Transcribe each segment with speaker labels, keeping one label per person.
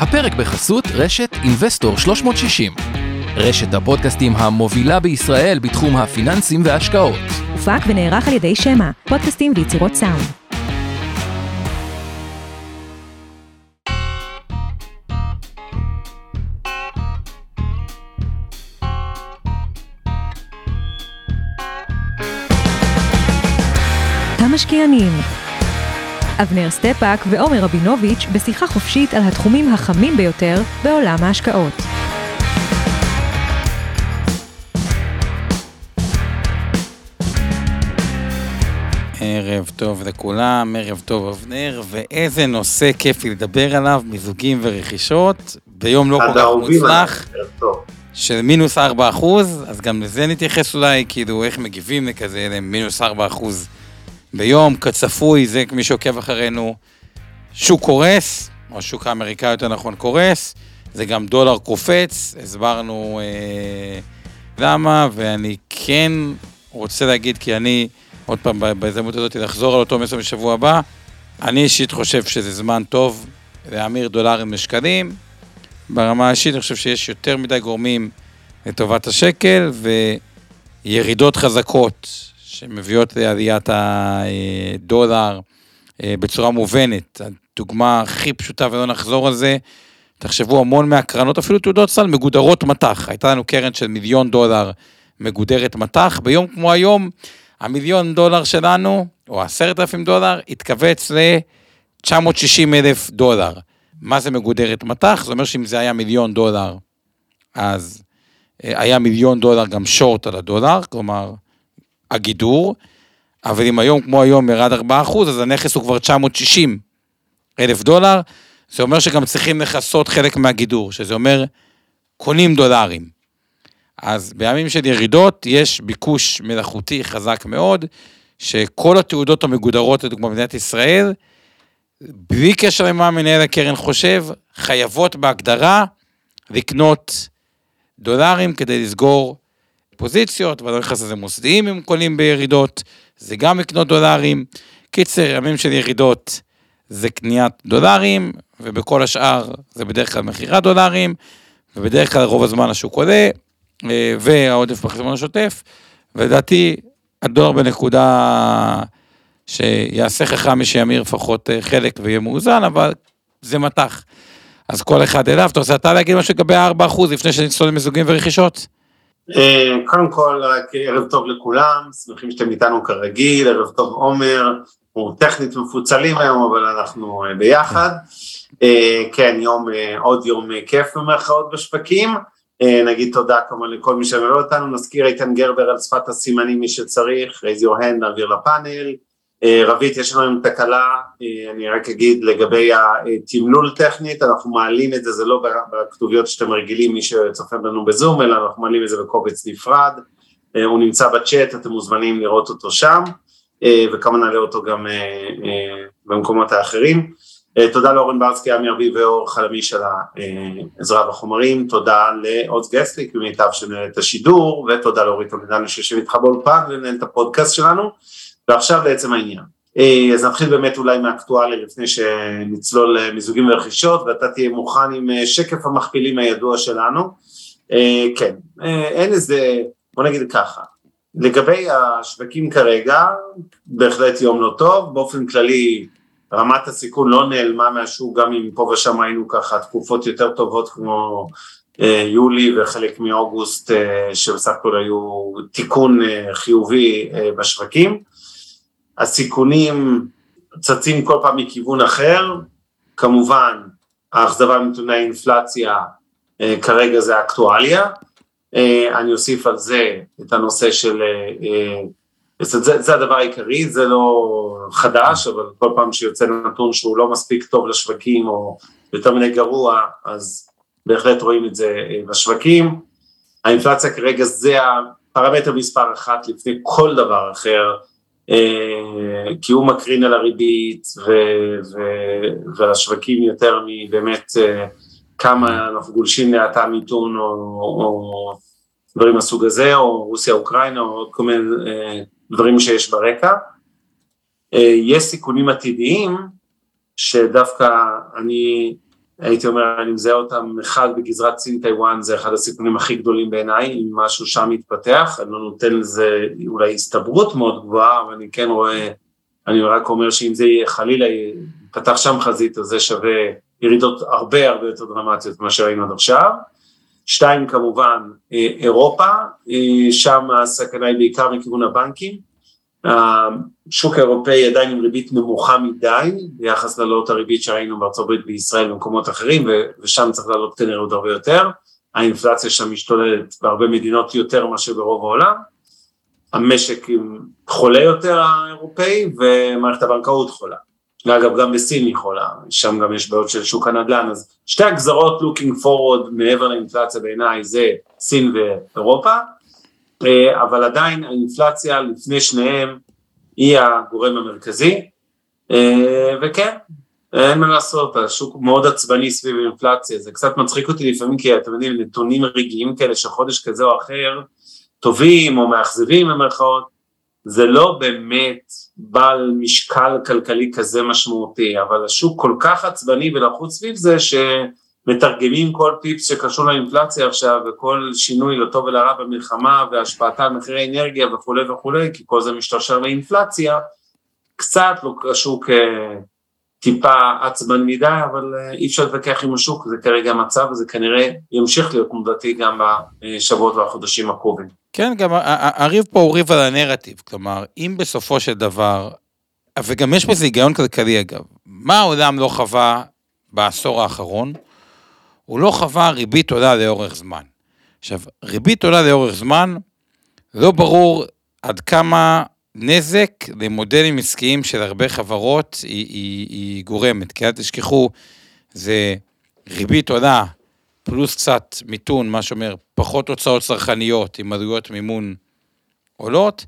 Speaker 1: הפרק בחסות רשת אינבסטור 360. רשת הפודקאסטים המובילה בישראל בתחום הפיננסים וההשקעות.
Speaker 2: הופק ונערך על ידי שמע, פודקאסטים ויצירות סאונד. המשקיענים אבנר סטפאק ועומר רבינוביץ' בשיחה חופשית על התחומים החמים ביותר בעולם ההשקעות.
Speaker 3: ערב טוב לכולם, ערב טוב אבנר, ואיזה נושא כיפי לדבר עליו, מיזוגים ורכישות, ביום לא כל כך מוצלח, של מינוס 4 אחוז, אז גם לזה נתייחס אולי, כאילו איך מגיבים לכזה, מינוס 4 אחוז ביום, כצפוי, זה מי שעוקב אחרינו, שוק קורס, או השוק האמריקאי יותר נכון קורס, זה גם דולר קופץ, הסברנו אה, למה, ואני כן רוצה להגיד, כי אני, עוד פעם, בהזדמנות הזאת, לחזור על אותו מסר בשבוע הבא, אני אישית חושב שזה זמן טוב להמיר דולרים לשקלים. ברמה האישית אני חושב שיש יותר מדי גורמים לטובת השקל, וירידות חזקות שמביאות לעליית הדולר אה, בצורה מובנת. הדוגמה הכי פשוטה, ולא נחזור על זה, תחשבו המון מהקרנות, אפילו תעודות סל, מגודרות מטח. הייתה לנו קרן של מיליון דולר מגודרת מטח, ביום כמו היום, המיליון דולר שלנו, או עשרת אלפים דולר, התכווץ ל-960 אלף דולר. מה זה מגודרת מטח? זה אומר שאם זה היה מיליון דולר, אז אה, היה מיליון דולר גם שורט על הדולר, כלומר, הגידור, אבל אם היום כמו היום ירד 4%, אז הנכס הוא כבר 960 אלף דולר, זה אומר שגם צריכים לכסות חלק מהגידור, שזה אומר קונים דולרים. אז בימים של ירידות יש ביקוש מלאכותי חזק מאוד, שכל התעודות המגודרות, לדוגמה במדינת ישראל, בלי קשר למה מנהל הקרן חושב, חייבות בהגדרה לקנות דולרים כדי לסגור פוזיציות, ואני לא נכנס לזה מוסדיים אם קונים בירידות, זה גם לקנות דולרים. קיצר, ימים של ירידות זה קניית דולרים, ובכל השאר זה בדרך כלל מכירת דולרים, ובדרך כלל רוב הזמן השוק עולה, אה, והעודף בחשבון השוטף, ולדעתי הדולר בנקודה שיעשה חכם מי שימיר לפחות אה, חלק ויהיה מאוזן, אבל זה מטח. אז כל אחד אליו, אתה רוצה אתה להגיד משהו לגבי ה-4% לפני שנצלול למיזוגים ורכישות?
Speaker 4: אה, קודם כל, רק ערב טוב לכולם, שמחים שאתם איתנו כרגיל, ערב טוב עומר, אנחנו טכנית מפוצלים היום, אבל אנחנו אה, ביחד. אה, כן, יום, עוד יום כיף במרכאות בשווקים. נגיד תודה כמובן לכל מי שמלא אותנו, נזכיר איתן גרבר על שפת הסימנים מי שצריך, raise your hand, נעביר לפאנל. אה, רבית, יש לנו תקלה, אה, אני רק אגיד לגבי התמלול טכנית, אנחנו מעלים את זה, זה לא בכתוביות שאתם רגילים, מי שצופה לנו בזום, אלא אנחנו מעלים את זה בקובץ נפרד, אה, הוא נמצא בצ'אט, אתם מוזמנים לראות אותו שם, וכמובן נעלה אותו גם במקומות האחרים. תודה לאורן ברסקי, עמי ארביב ואור חלמיש על העזרה בחומרים, תודה לעוז גסליק במיטב שמנהל את השידור, ותודה לאורית עומדנו שיושב איתך באולפן ומנהל את הפודקאסט שלנו. ועכשיו לעצם העניין. אה, אז נתחיל באמת אולי מאקטואליה לפני שנצלול מיזוגים ורכישות ואתה תהיה מוכן עם אה, שקף המכפילים הידוע שלנו. אה, כן, אין איזה, בוא נגיד ככה, לגבי השווקים כרגע, בהחלט יום לא טוב, באופן כללי רמת הסיכון לא נעלמה מהשוק, גם אם פה ושם היינו ככה תקופות יותר טובות כמו יולי וחלק מאוגוסט שבסך הכל היו תיקון חיובי בשווקים. הסיכונים צצים כל פעם מכיוון אחר, כמובן האכזבה מנתוני האינפלציה אה, כרגע זה אקטואליה, אה, אני אוסיף על זה את הנושא של, אה, זה, זה הדבר העיקרי, זה לא חדש, אבל כל פעם שיוצא נתון שהוא לא מספיק טוב לשווקים או יותר מדי גרוע, אז בהחלט רואים את זה בשווקים. האינפלציה כרגע זה הפרמטר מספר אחת לפני כל דבר אחר, כי הוא מקרין על הריבית ועל השווקים יותר מבאמת אה, כמה אנחנו גולשים להאטה מיתון או, או דברים מהסוג הזה, או רוסיה אוקראינה או כל מיני אה, דברים שיש ברקע. יש סיכונים עתידיים שדווקא אני הייתי אומר, אני מזהה אותם, אחד בגזרת סין טיוואן זה אחד הסיכונים הכי גדולים בעיניי, אם משהו שם יתפתח, אני לא נותן לזה אולי הסתברות מאוד גבוהה, אבל אני כן רואה, אני רק אומר שאם זה יהיה חלילה, יפתח שם חזית, אז זה שווה ירידות הרבה הרבה יותר דרמטיות ממה שראינו עד עכשיו. שתיים כמובן אה, אירופה, אה, שם הסכנה היא בעיקר מכיוון הבנקים, השוק האירופאי עדיין עם ריבית נמוכה מדי ביחס לעלות הריבית שראינו בארצות הברית בישראל ובמקומות אחרים ושם צריך לעלות כנראה עוד הרבה יותר, האינפלציה שם משתוללת בהרבה מדינות יותר מאשר ברוב העולם, המשק חולה יותר האירופאי ומערכת הבנקאות חולה, ואגב גם בסין היא חולה, שם גם יש בעיות של שוק הנדל"ן, אז שתי הגזרות looking forward מעבר לאינפלציה בעיניי זה סין ואירופה אבל עדיין האינפלציה לפני שניהם היא הגורם המרכזי, אה, וכן, אין מה לעשות, השוק מאוד עצבני סביב אינפלציה, זה קצת מצחיק אותי לפעמים כי אתם יודעים, נתונים רגעיים כאלה של חודש כזה או אחר, טובים או מאכזבים במרכאות, זה לא באמת בעל משקל כלכלי כזה משמעותי, אבל השוק כל כך עצבני ולחוץ סביב זה ש... מתרגמים כל פיפס שקשור לאינפלציה עכשיו וכל שינוי לטוב ולרע במלחמה והשפעתה על מחירי אנרגיה וכולי וכולי, כי כל זה משתרשר לאינפלציה, קצת לא השוק טיפה עצבן מדי, אבל אה, אי אפשר להתווכח עם השוק, זה כרגע המצב וזה כנראה ימשיך להיות תנודתי גם בשבועות והחודשים הקרובים.
Speaker 3: כן, גם הריב פה הוא ריב על הנרטיב, כלומר, אם בסופו של דבר, וגם יש בזה היגיון כלכלי אגב, מה העולם לא חווה בעשור האחרון? הוא לא חווה ריבית עולה לאורך זמן. עכשיו, ריבית עולה לאורך זמן, לא ברור עד כמה נזק למודלים עסקיים של הרבה חברות היא, היא, היא גורמת, כי אל תשכחו, זה ריבית עולה פלוס קצת מיתון, מה שאומר פחות הוצאות צרכניות עם עלויות מימון עולות,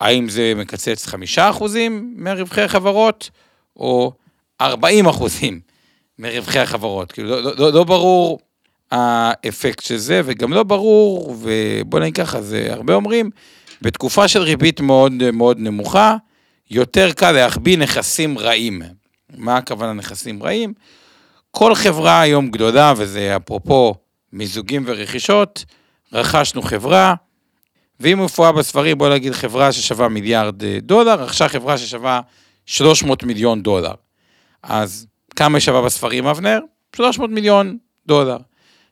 Speaker 3: האם זה מקצץ חמישה אחוזים מרווחי החברות, או ארבעים אחוזים מרווחי החברות. כאילו, לא, לא, לא ברור האפקט של זה, וגם לא ברור, ובוא נגיד ככה, זה הרבה אומרים, בתקופה של ריבית מאוד מאוד נמוכה, יותר קל להחביא נכסים רעים. מה הכוונה נכסים רעים? כל חברה היום גדולה, וזה אפרופו מיזוגים ורכישות, רכשנו חברה, והיא מופיעה בספרים, בוא נגיד חברה ששווה מיליארד דולר, רכשה חברה ששווה 300 מיליון דולר. אז כמה שווה בספרים, אבנר? 300 מיליון דולר.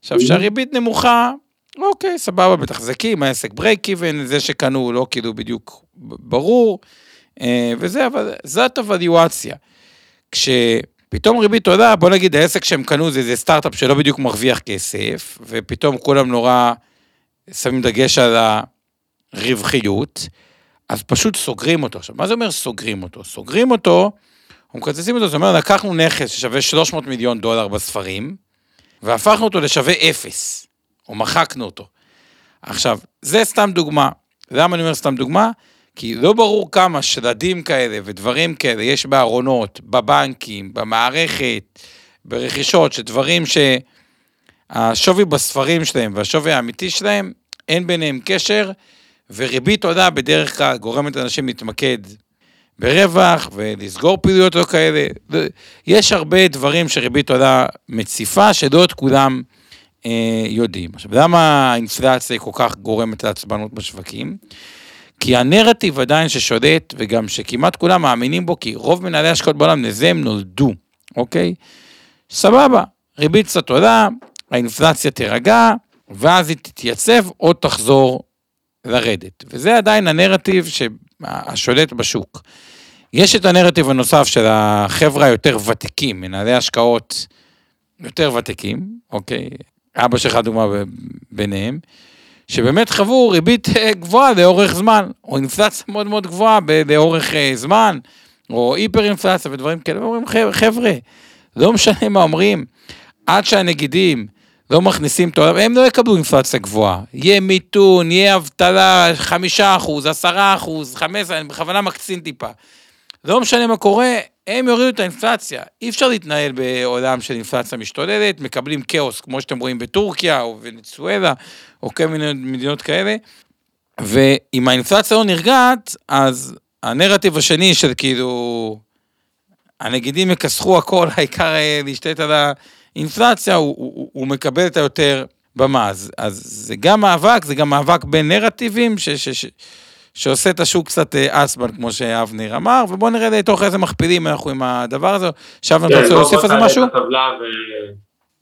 Speaker 3: עכשיו, כשהריבית נמוכה, אוקיי, סבבה, מתחזקים, העסק break even, זה שקנו לא כאילו בדיוק ברור, אה, וזה, אבל זאת ה valuation. כשפתאום ריבית עולה, בוא נגיד, העסק שהם קנו זה איזה סטארט-אפ שלא בדיוק מרוויח כסף, ופתאום כולם נורא שמים דגש על הרווחיות, אז פשוט סוגרים אותו. עכשיו, מה זה אומר סוגרים אותו? סוגרים אותו, אנחנו מקצצים אותו, זאת אומרת, לקחנו נכס ששווה 300 מיליון דולר בספרים, והפכנו אותו לשווה אפס, או מחקנו אותו. עכשיו, זה סתם דוגמה. למה אני אומר סתם דוגמה? כי לא ברור כמה שלדים כאלה ודברים כאלה יש בארונות, בבנקים, במערכת, ברכישות, שדברים שהשווי בספרים שלהם והשווי האמיתי שלהם, אין ביניהם קשר, וריבית עולה בדרך כלל גורמת לאנשים להתמקד ברווח ולסגור פעילויות לא כאלה. יש הרבה דברים שריבית עולה מציפה, שלא את כולם אה, יודעים. עכשיו, למה האינפלציה כל כך גורמת לעצבנות בשווקים? כי הנרטיב עדיין ששולט, וגם שכמעט כולם מאמינים בו, כי רוב מנהלי השקעות בעולם, לזה הם נולדו, אוקיי? סבבה, ריבית קצת עולה, האינפלציה תירגע, ואז היא תתייצב או תחזור לרדת. וזה עדיין הנרטיב השולט בשוק. יש את הנרטיב הנוסף של החבר'ה היותר ותיקים, מנהלי השקעות יותר ותיקים, אוקיי? אבא שלך דוגמה ביניהם, שבאמת חוו ריבית אה, גבוהה לאורך זמן, או אינפלציה מאוד מאוד גבוהה לאורך אה, זמן, או היפר אינפלציה ודברים כאלה, ואומרים חבר'ה, לא משנה מה אומרים, עד שהנגידים לא מכניסים את העולם, הם לא יקבלו אינפלציה גבוהה. יהיה מיתון, יהיה אבטלה, חמישה אחוז, עשרה אחוז, חמש, עשרה, אני בכוונה מקצין טיפה. לא משנה מה קורה, הם יורידו את האינפלציה. אי אפשר להתנהל בעולם של אינפלציה משתוללת, מקבלים כאוס, כמו שאתם רואים בטורקיה, או ונצואלה, או כל מיני מדינות כאלה. ואם האינפלציה לא נרגעת, אז הנרטיב השני של כאילו, הנגידים יכסחו הכל, העיקר אה, להשתת על אינפלציה, הוא, הוא, הוא מקבל את היותר במה. אז, אז זה גם מאבק, זה גם מאבק בין נרטיבים, ש, ש, ש, שעושה את השוק קצת אה, כמו שאבנר אמר, ובואו נראה לתוך איזה מכפילים אנחנו עם הדבר הזה. שאבנר, אתה כן, רוצה להוסיף על זה משהו?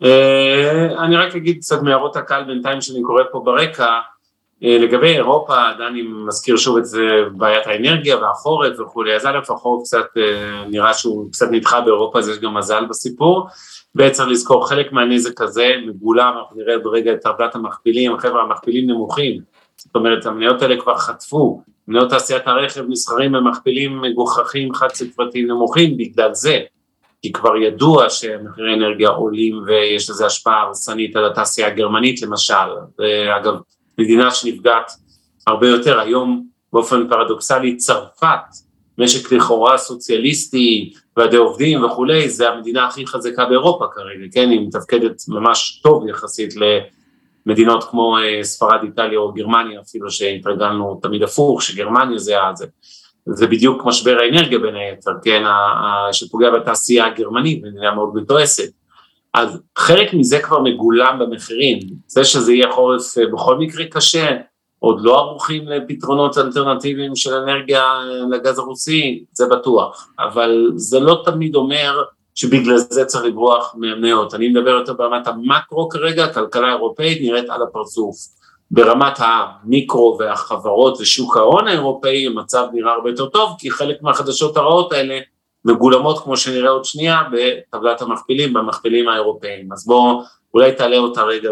Speaker 4: אה, אני רק אגיד קצת מהערות הקהל בינתיים שאני קורא פה ברקע. אה, לגבי אירופה, דני מזכיר שוב את זה, בעיית האנרגיה והחורף וכולי, אז א' החורף קצת נראה שהוא קצת נדחה באירופה, אז יש גם מזל בסיפור, וצריך לזכור חלק מהנזק הזה מגולם, אנחנו נראה ברגע את טבלת המכפילים, חבר'ה המכפילים נמוכים, זאת אומרת המניות האלה כבר חטפו, מניות תעשיית הרכב נסחרים במכפילים מגוחכים חד ספרתיים נמוכים בגלל זה, כי כבר ידוע שמחירי אנרגיה עולים ויש לזה השפעה הרסנית על התעשייה הגרמנית למשל, ואגב מדינה שנפגעת הרבה יותר, היום באופן פרדוקסלי צרפת, משק לכאורה סוציאליסטי, ועדי עובדים וכולי, זה המדינה הכי חזקה באירופה כרגע, כן, היא מתפקדת ממש טוב יחסית למדינות כמו אה, ספרד, איטליה או גרמניה, אפילו שהתרגלנו תמיד הפוך, שגרמניה זה, זה, זה בדיוק משבר האנרגיה בין היתר, כן, שפוגע בתעשייה הגרמנית, מדינה מאוד מתועסת. אז חלק מזה כבר מגולם במחירים, זה שזה יהיה חורף אה, בכל מקרה קשה, עוד לא ערוכים לפתרונות אלטרנטיביים של אנרגיה לגז הרוסי, זה בטוח, אבל זה לא תמיד אומר שבגלל זה צריך לברוח מהמניות, אני מדבר יותר ברמת המקרו כרגע, הכלכלה האירופאית נראית על הפרצוף, ברמת המיקרו והחברות ושוק ההון האירופאי המצב נראה הרבה יותר טוב, כי חלק מהחדשות הרעות האלה מגולמות כמו שנראה עוד שנייה בטבלת המכפילים, במכפילים האירופאיים, אז בואו אולי תעלה אותה רגע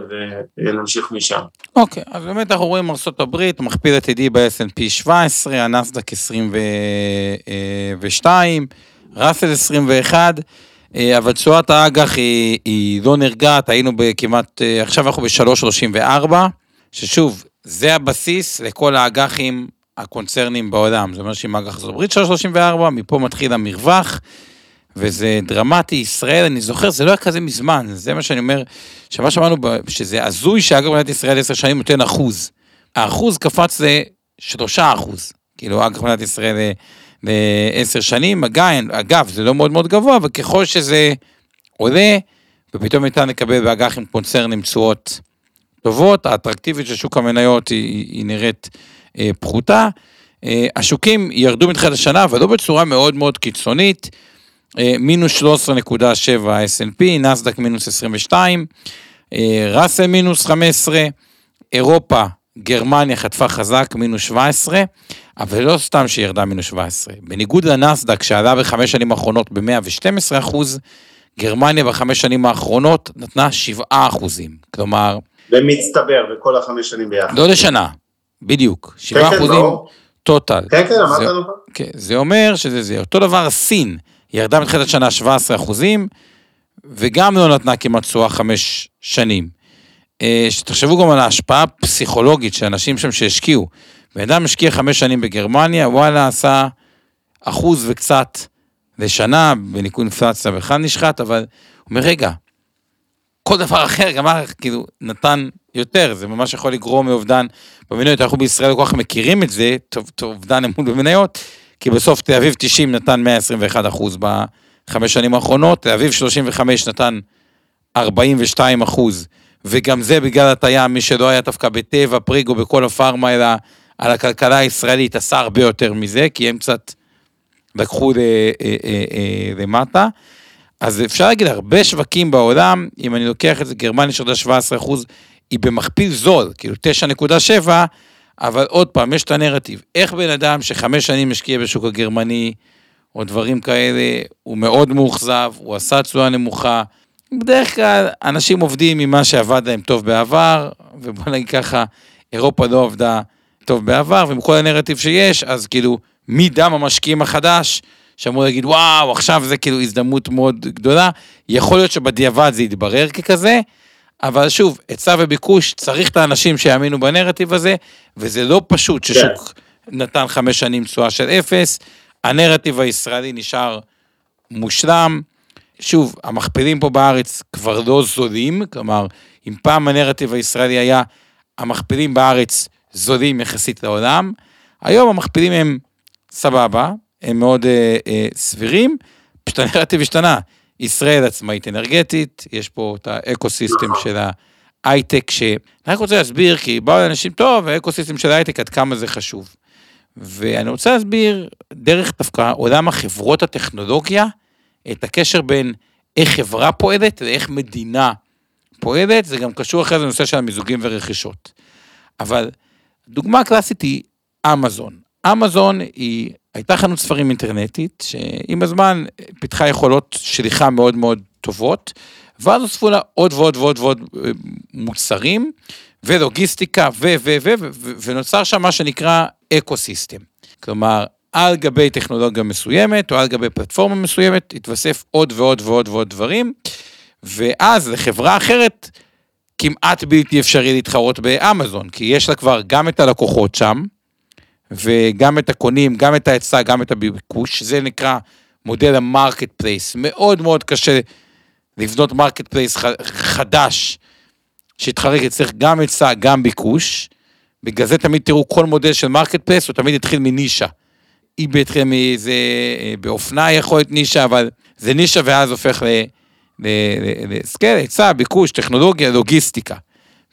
Speaker 4: ונמשיך משם.
Speaker 3: אוקיי, okay, אז באמת אנחנו רואים ארה"ב, מכפיל עתידי ב-S&P 17, הנסדק 22, ראסל 21, אבל תשואת האג"ח היא, היא לא נרגעת, היינו בכמעט, עכשיו אנחנו ב-3.34, ששוב, זה הבסיס לכל האג"חים הקונצרנים בעולם, זאת אומרת שעם אג"ח ארה"ב 3.34, מפה מתחיל המרווח. וזה דרמטי, ישראל, אני זוכר, זה לא היה כזה מזמן, זה מה שאני אומר, שמה שאמרנו, שזה הזוי שאגב מדינת ישראל עשר שנים נותן אחוז. האחוז קפץ לשלושה אחוז, כאילו אגב מדינת ישראל אה, לעשר שנים, אגב, אגב, זה לא מאוד מאוד גבוה, אבל ככל שזה עולה, ופתאום ניתן לקבל באג"ח עם קונצרנים תשואות טובות, האטרקטיביות של שוק המניות היא, היא נראית אה, פחותה. אה, השוקים ירדו מתחילת השנה, אבל לא בצורה מאוד מאוד קיצונית. אה, מינוס 13.7 S&P, נסדק מינוס 22, אה, ראסל מינוס 15, אירופה, גרמניה חטפה חזק מינוס 17, אבל לא סתם שהיא ירדה מינוס 17. בניגוד לנסדק שעלה בחמש שנים האחרונות ב-112 אחוז, גרמניה בחמש שנים האחרונות נתנה 7 אחוזים. כלומר...
Speaker 4: במצטבר, בכל החמש שנים ביחד.
Speaker 3: לא לשנה, בדיוק. 7 כן, כן, אחוזים טוטל.
Speaker 4: כן, כן, אמרת לנו.
Speaker 3: כן, זה אומר שזה זה. אותו דבר סין. ירדה מתחילת שנה 17 אחוזים, וגם לא נתנה כמעט תשואה חמש שנים. אה, שתחשבו גם על ההשפעה הפסיכולוגית של אנשים שם שהשקיעו. בן אדם השקיע חמש שנים בגרמניה, וואלה עשה אחוז וקצת לשנה, בניקוד אינפלציה בכלל נשחט, אבל הוא אומר, רגע, כל דבר אחר, גם כאילו, נתן יותר, זה ממש יכול לגרום מאובדן במניות, אנחנו בישראל כל כך מכירים את זה, טוב, אובדן אמון במניות, כי בסוף תל אביב 90 נתן 121 אחוז בחמש שנים האחרונות, תל אביב 35 נתן 42 אחוז, וגם זה בגלל הטעיה, מי שלא היה דווקא בטבע, פריגו, בכל הפארמה, אלא על הכלכלה הישראלית עשה הרבה יותר מזה, כי הם קצת לקחו אה, אה, אה, למטה. אז אפשר להגיד, הרבה שווקים בעולם, אם אני לוקח את זה, גרמניה שירדה 17 אחוז, היא במכפיל זול, כאילו 9.7, אבל עוד פעם, יש את הנרטיב. איך בן אדם שחמש שנים משקיע בשוק הגרמני, או דברים כאלה, הוא מאוד מאוכזב, הוא עשה תשואה נמוכה. בדרך כלל אנשים עובדים עם מה שעבד להם טוב בעבר, ובוא נגיד ככה, אירופה לא עבדה טוב בעבר, ועם כל הנרטיב שיש, אז כאילו, מי דם המשקיעים החדש, שאמור להגיד, וואו, עכשיו זה כאילו הזדמנות מאוד גדולה, יכול להיות שבדיעבד זה יתברר ככזה, אבל שוב, היצע וביקוש, צריך את האנשים שיאמינו בנרטיב הזה, וזה לא פשוט ששוק כן. נתן חמש שנים תשואה של אפס, הנרטיב הישראלי נשאר מושלם. שוב, המכפילים פה בארץ כבר לא זולים, כלומר, אם פעם הנרטיב הישראלי היה, המכפילים בארץ זולים יחסית לעולם, היום המכפילים הם סבבה, הם מאוד אה, אה, סבירים, פשוט הנרטיב השתנה. ישראל עצמאית אנרגטית, יש פה את האקו-סיסטם. של ההייטק, שאני רק רוצה להסביר, כי באו אנשים, טוב, האקו-סיסטם של ההייטק, עד כמה זה חשוב. ואני רוצה להסביר, דרך דווקא עולם החברות הטכנולוגיה, את הקשר בין איך חברה פועלת ואיך מדינה פועלת, זה גם קשור אחרי זה לנושא של המיזוגים ורכישות. אבל דוגמה קלאסית היא אמזון. אמזון היא הייתה חנות ספרים אינטרנטית, שעם הזמן פיתחה יכולות שליחה מאוד מאוד טובות, ואז הוספו לה עוד ועוד ועוד ועוד אה, מוצרים, ולוגיסטיקה, ו, ו, ו, ו, ו, ונוצר שם מה שנקרא אקו סיסטם. כלומר, על גבי טכנולוגיה מסוימת, או על גבי פלטפורמה מסוימת, התווסף עוד ועוד ועוד ועוד דברים, ואז לחברה אחרת, כמעט בלתי אפשרי להתחרות באמזון, כי יש לה כבר גם את הלקוחות שם, וגם את הקונים, גם את ההיצע, גם את הביקוש, זה נקרא מודל ה marketplace. מאוד מאוד קשה לבנות marketplace חדש, שיתחבר אצלך גם היצע, גם ביקוש. בגלל זה תמיד תראו כל מודל של marketplace, הוא תמיד התחיל מנישה. היא התחילה מאיזה, אה, באופנה יכול להיות נישה, אבל זה נישה ואז הופך ל scale, היצע, ביקוש, טכנולוגיה, לוגיסטיקה.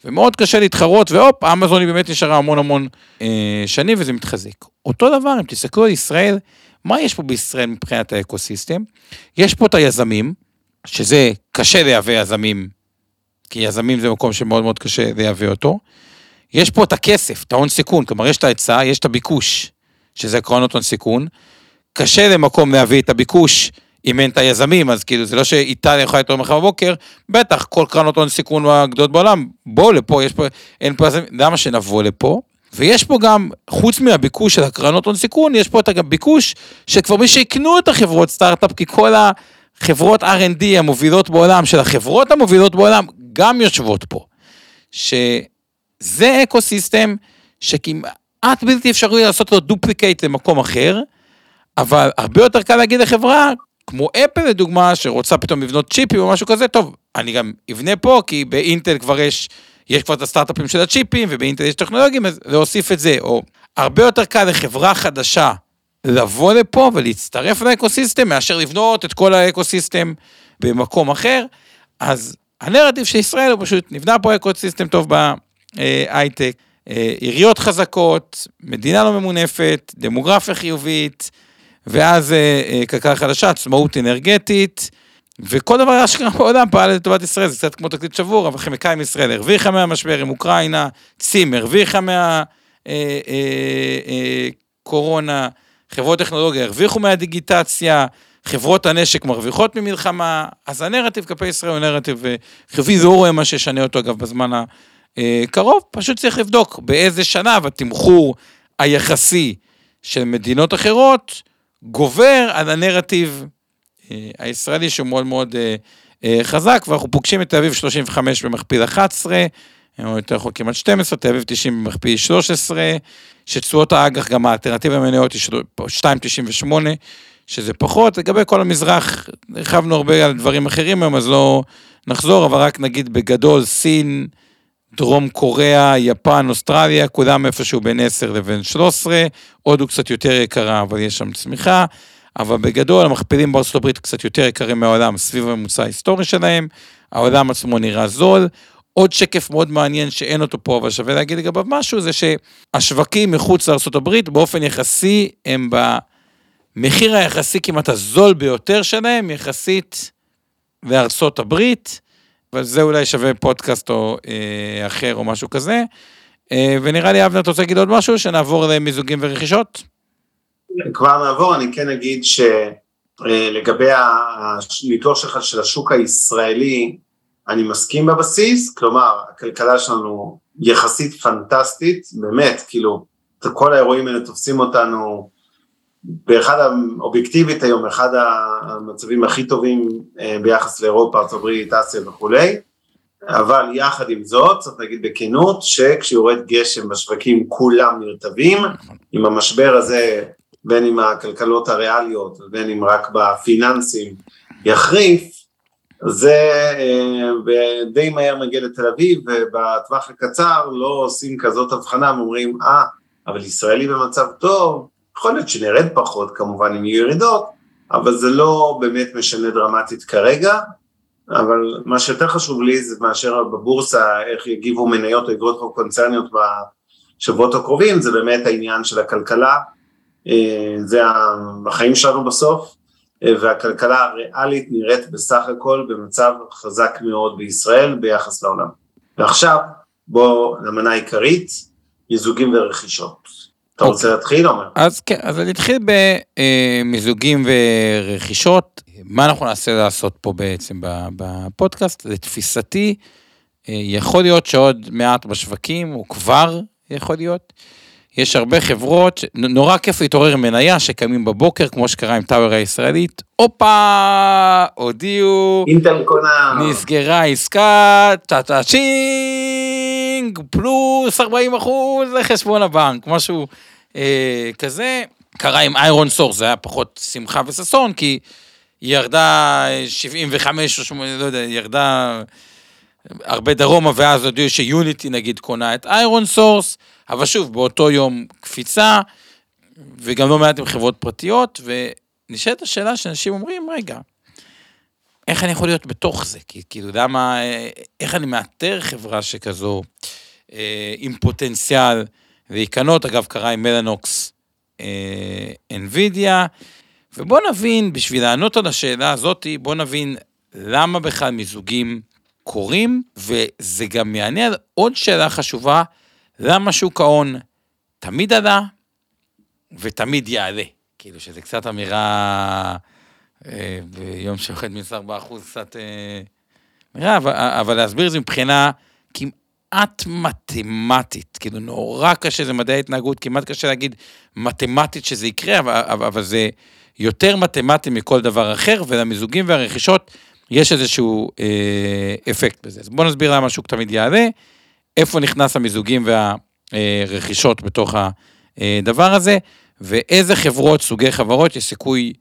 Speaker 3: ומאוד קשה להתחרות, והופ, אמזון היא באמת נשארה המון המון אה, שנים וזה מתחזק. אותו דבר, אם תסתכלו על ישראל, מה יש פה בישראל מבחינת האקוסיסטם? יש פה את היזמים, שזה קשה לייבא יזמים, כי יזמים זה מקום שמאוד מאוד קשה לייבא אותו. יש פה את הכסף, את ההון סיכון, כלומר יש את ההיצע, יש את הביקוש, שזה עקרונות הון סיכון. קשה למקום להביא את הביקוש אם אין את היזמים, אז כאילו זה לא שאיטליה יכולה לתרום מחר בבוקר, בטח, כל קרנות הון סיכון הגדולות בעולם, בואו לפה, יש פה, אין פה למה שנבוא לפה? ויש פה גם, חוץ מהביקוש של הקרנות הון סיכון, יש פה את הביקוש שכבר מי שיקנו את החברות סטארט-אפ, כי כל החברות R&D המובילות בעולם, של החברות המובילות בעולם, גם יושבות פה. שזה אקוסיסטם שכמעט בלתי אפשרי לעשות לו duplicate למקום אחר, אבל הרבה יותר קל להגיד לחברה, כמו אפל לדוגמה, שרוצה פתאום לבנות צ'יפים או משהו כזה, טוב, אני גם אבנה פה, כי באינטל כבר יש, יש כבר את הסטארט-אפים של הצ'יפים, ובאינטל יש טכנולוגים, אז להוסיף את זה, או הרבה יותר קל לחברה חדשה לבוא לפה ולהצטרף לאקוסיסטם, מאשר לבנות את כל האקוסיסטם במקום אחר, אז הנרטיב של ישראל הוא פשוט, נבנה פה אקוסיסטם טוב בהייטק, אה, עיריות חזקות, מדינה לא ממונפת, דמוגרפיה חיובית, ואז אה, אה, כלכלה חדשה, עצמאות אנרגטית, וכל דבר שקרה בעולם פעל לטובת ישראל, זה קצת כמו תקליט שבור, אבל כימיקאים ישראל הרוויחה מהמשבר עם אוקראינה, צים הרוויחה מהקורונה, אה, חברות טכנולוגיה הרוויחו מהדיגיטציה, חברות הנשק מרוויחות ממלחמה, אז הנרטיב כלפי ישראל הוא נרטיב חיובי, לא רואה מה שישנה אותו אגב בזמן הקרוב, פשוט צריך לבדוק באיזה שנה והתמחור היחסי של מדינות אחרות, גובר על הנרטיב אה, הישראלי שהוא מאוד מאוד אה, אה, חזק, ואנחנו פוגשים את תל אביב 35 במכפיל 11, או יותר נכון כמעט 12, תל אביב 90 במכפיל 13, שתשואות האג"ח, גם האלטרנטיבה המניות היא 2.98, שזה פחות. לגבי כל המזרח, הרחבנו הרבה על דברים אחרים היום, אז לא נחזור, אבל רק נגיד בגדול, סין, דרום קוריאה, יפן, אוסטרליה, כולם איפשהו בין 10 לבין 13, הודו קצת יותר יקרה, אבל יש שם צמיחה, אבל בגדול המכפילים בארצות הברית קצת יותר יקרים מהעולם, סביב הממוצע ההיסטורי שלהם, העולם עצמו נראה זול. עוד שקף מאוד מעניין שאין אותו פה, אבל שווה להגיד לגביו משהו, זה שהשווקים מחוץ לארה"ב באופן יחסי הם במחיר היחסי כמעט הזול ביותר שלהם, יחסית לארצות הברית. אבל זה אולי שווה פודקאסט או אה, אחר או משהו כזה. אה, ונראה לי, אבנר, אתה רוצה להגיד עוד משהו? שנעבור למיזוגים ורכישות?
Speaker 4: כבר נעבור, אני כן אגיד שלגבי אה, הניתוח שלך של השוק הישראלי, אני מסכים בבסיס, כלומר, הכלכלה שלנו יחסית פנטסטית, באמת, כאילו, כל האירועים האלה תופסים אותנו באחד, אובייקטיבית היום, אחד המצבים הכי טובים אה, ביחס לאירופה, ארה"ב, אסיה וכולי, אבל יחד עם זאת, צריך להגיד בכנות, שכשיורד גשם בשווקים כולם נרטבים, עם המשבר הזה, בין אם הכלכלות הריאליות ובין אם רק בפיננסים יחריף, זה אה, די מהר מגיע לתל אביב, ובטווח הקצר לא עושים כזאת הבחנה, ואומרים, אה, אבל ישראלי במצב טוב, יכול להיות שנרד פחות כמובן אם יהיו ירידות, אבל זה לא באמת משנה דרמטית כרגע, אבל מה שיותר חשוב לי זה מאשר בבורסה, איך יגיבו מניות או אגרות חוב קונצרניות בשבועות הקרובים, זה באמת העניין של הכלכלה, אה, זה החיים שלנו בסוף, אה, והכלכלה הריאלית נראית בסך הכל במצב חזק מאוד בישראל ביחס לעולם. ועכשיו, בואו למנה העיקרית, מיזוגים ורכישות. אתה. רוצה אוקיי. להתחיל, עומר?
Speaker 3: אז כן, אז אני אתחיל במיזוגים ורכישות. מה אנחנו נעשה לעשות פה בעצם בפודקאסט? לתפיסתי, אה, יכול להיות שעוד מעט בשווקים, או כבר יכול להיות, יש הרבה חברות, נורא כיף להתעורר עם מניה שקמים בבוקר, כמו שקרה עם טאוור הישראלית, הופה, הודיעו,
Speaker 4: אינטל קונה,
Speaker 3: נסגרה עסקה, טה טה צ'ינג, פלוס 40 אחוז לחשבון הבנק, משהו אה, כזה. קרה עם איירון סורס, זה היה פחות שמחה וששון, כי היא ירדה 75 או 80, לא יודע, ירדה הרבה דרומה, ואז הודיעו שיוניטי נגיד קונה את איירון סורס, אבל שוב, באותו יום קפיצה, וגם לא מעט עם חברות פרטיות, ונשאלת השאלה שאנשים אומרים, רגע, איך אני יכול להיות בתוך זה? כי כאילו, למה, איך אני מאתר חברה שכזו אה, עם פוטנציאל להיקנות, אגב, קרה עם מלנוקס אה, NVIDIA, ובוא נבין, בשביל לענות על השאלה הזאת, בוא נבין למה בכלל מיזוגים קורים, וזה גם יענה על עוד שאלה חשובה, למה שוק ההון תמיד עלה ותמיד יעלה. כאילו שזה קצת אמירה אה, ביום שיורד מינוס 4 אחוז, קצת אה, אבל, אבל להסביר את זה מבחינה כמעט מתמטית, כאילו נורא קשה, זה מדעי התנהגות, כמעט קשה להגיד מתמטית שזה יקרה, אבל, אבל, זה יותר מתמטי מכל דבר אחר, ולמיזוגים והרכישות יש איזשהו אה, אפקט בזה. אז בואו נסביר למה השוק תמיד יעלה, איפה נכנס המיזוגים והרכישות בתוך הדבר הזה, ואיזה חברות, סוגי חברות, יש סיכוי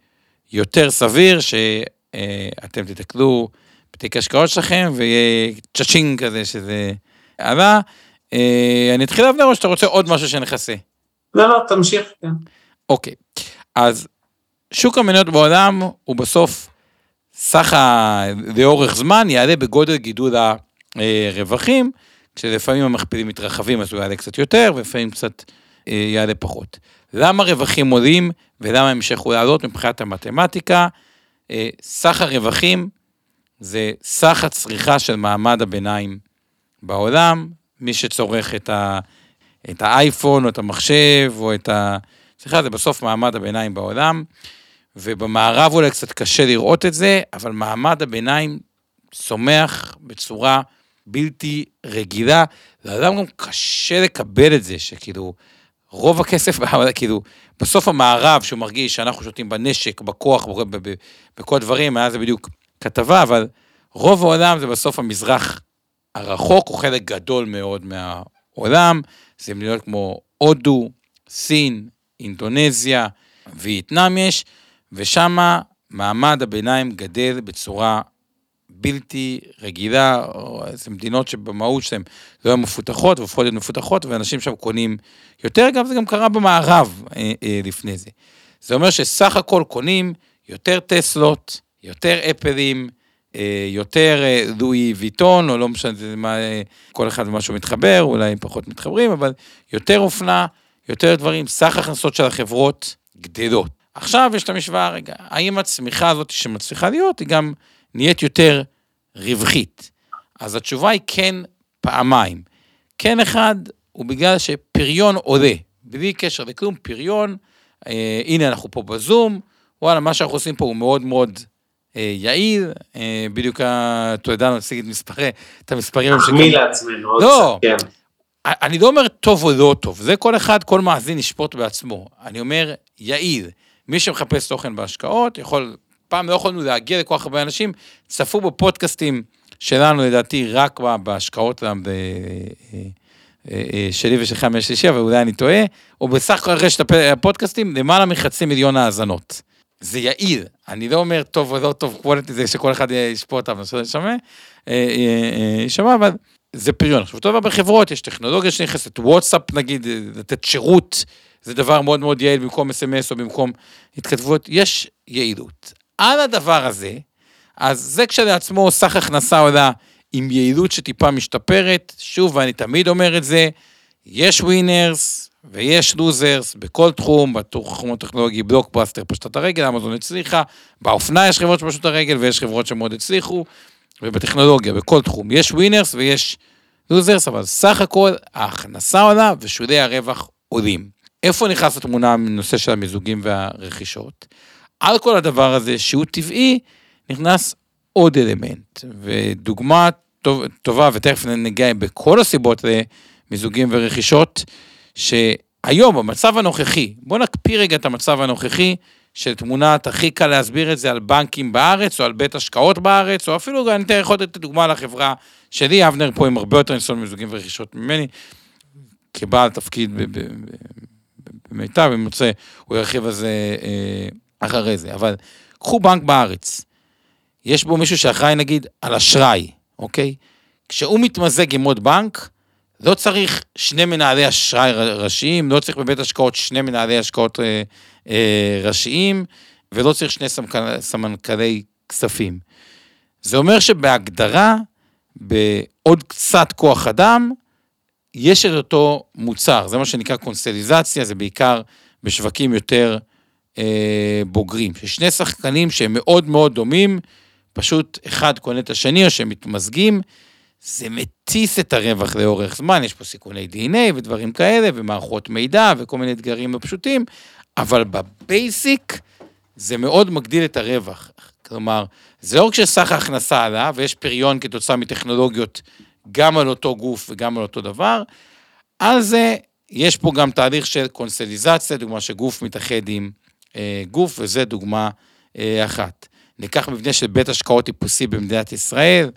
Speaker 3: יותר סביר שאתם תתקלו בתיק השקעות שלכם, ויהיה צ'אצ'ינג כזה שזה עלה. אה, אני אתחיל להבנר או שאתה רוצה עוד משהו שנכסה?
Speaker 4: לא, לא, תמשיך, כן.
Speaker 3: אוקיי, אז שוק המניות בעולם הוא בסוף סך ה... לאורך זמן יעלה בגודל גידול הרווחים, כשלפעמים המכפילים מתרחבים אז הוא יעלה קצת יותר, ולפעמים קצת אה, יעלה פחות. למה רווחים עולים ולמה הם ימשכו לעלות מבחינת המתמטיקה? אה, סך הרווחים זה סך הצריכה של מעמד הביניים בעולם, מי שצורך את, ה, את האייפון או את המחשב או את ה... סליחה, זה בסוף מעמד הביניים בעולם. ובמערב אולי קצת קשה לראות את זה, אבל מעמד הביניים צומח בצורה בלתי רגילה. לאדם גם קשה לקבל את זה, שכאילו, רוב הכסף, כאילו, בסוף המערב, שהוא מרגיש שאנחנו שותים בנשק, בכוח, בכל הדברים, היה זה בדיוק כתבה, אבל רוב העולם זה בסוף המזרח הרחוק, הוא חלק גדול מאוד מהעולם, זה מדינות כמו הודו, סין, אינדונזיה, וייטנאם יש, ושם מעמד הביניים גדל בצורה בלתי רגילה, זה מדינות שבמהות שלהן לא היו מפותחות והופכות להיות מפותחות, ואנשים שם קונים יותר, אגב זה גם קרה במערב אה, אה, לפני זה. זה אומר שסך הכל קונים יותר טסלות, יותר אפלים, אה, יותר אה, לואי ויטון, או לא משנה מה, אה, כל אחד ומשהו מתחבר, אולי פחות מתחברים, אבל יותר אופנה, יותר דברים, סך הכנסות של החברות גדלות. עכשיו יש את המשוואה, רגע, האם הצמיחה הזאת שמצליחה להיות, היא גם נהיית יותר רווחית? אז התשובה היא כן פעמיים. כן אחד, הוא בגלל שפריון עולה, בלי קשר לכלום, פריון, אה, הנה אנחנו פה בזום, וואלה, מה שאנחנו עושים פה הוא מאוד מאוד אה, יעיל, אה, בדיוק, יודע, נשיג את מספרי, את המספרים.
Speaker 4: נחמיא לעצמנו,
Speaker 3: לא, כן. אני לא אומר טוב או לא טוב, זה כל אחד, כל מאזין ישפוט בעצמו. אני אומר יעיל. מי שמחפש תוכן בהשקעות, יכול, פעם לא יכולנו להגיע לכל כך הרבה אנשים, צפו בפודקאסטים שלנו, לדעתי, רק בהשקעות אה, אה, אה, שלי ושלך מיש שלישי, אבל אולי אני טועה, או בסך הכל רשת הפודקאסטים, למעלה מחצי מיליון האזנות. זה יעיל, אני לא אומר טוב או לא טוב, קוולטי זה שכל אחד ישפוט אבל ישמע, ישמע, אבל זה פריון. עכשיו, אותו דבר בחברות, יש טכנולוגיה שנכנסת, וואטסאפ נגיד, לתת שירות זה דבר מאוד מאוד יעיל במקום אס.אם.אס או במקום התכתבויות, יש יעילות. על הדבר הזה, אז זה כשלעצמו סך הכנסה עולה עם יעילות שטיפה משתפרת, שוב, ואני תמיד אומר את זה, יש winners ויש losers בכל תחום, בתחום הטכנולוגי בלוקבאסטר פשטה את הרגל, אמזון הצליחה, באופנה יש חברות שפשטו את הרגל ויש חברות שמאוד הצליחו, ובטכנולוגיה, בכל תחום, יש winners ויש losers, אבל סך הכל ההכנסה עולה ושולי הרווח עולים. איפה נכנס לתמונה הנושא של המיזוגים והרכישות? על כל הדבר הזה, שהוא טבעי, נכנס עוד אלמנט, ודוגמה טוב, טובה, ותכף נגיע בכל הסיבות למיזוגים ורכישות, שהיום, במצב הנוכחי, בואו נקפיא רגע את המצב הנוכחי, של תמונת הכי קל להסביר את זה על בנקים בארץ, או על בית השקעות בארץ, או אפילו, אני אתן יכול לתת דוגמה לחברה שלי, אבנר פה עם הרבה יותר ניסיון מיזוגים ורכישות ממני, כבעל תפקיד במיטב, אם רוצה, הוא ירחיב על זה אה, אחרי זה. אבל קחו בנק בארץ, יש בו מישהו שאחראי נגיד על אשראי, אוקיי? כשהוא מתמזג עם עוד בנק, לא צריך שני מנהלי אשראי ראשיים, לא צריך בבית השקעות שני מנהלי השקעות אה, אה, ראשיים, ולא צריך שני סמנכ"לי כספים. זה אומר שבהגדרה, בעוד קצת כוח אדם, יש את אותו מוצר, זה מה שנקרא קונסטליזציה, זה בעיקר בשווקים יותר אה, בוגרים. שני שחקנים שהם מאוד מאוד דומים, פשוט אחד קונה את השני או שהם מתמזגים, זה מטיס את הרווח לאורך זמן, יש פה סיכוני DNA ודברים כאלה, ומערכות מידע וכל מיני אתגרים לא פשוטים, אבל בבייסיק זה מאוד מגדיל את הרווח. כלומר, זה לא רק שסך ההכנסה עלה, ויש פריון כתוצאה מטכנולוגיות גם על אותו גוף וגם על אותו דבר, על זה יש פה גם תהליך של קונסטליזציה, דוגמה שגוף מתאחד עם גוף, וזה דוגמה אה, אחת. ניקח מבנה של בית השקעות טיפוסי במדינת ישראל,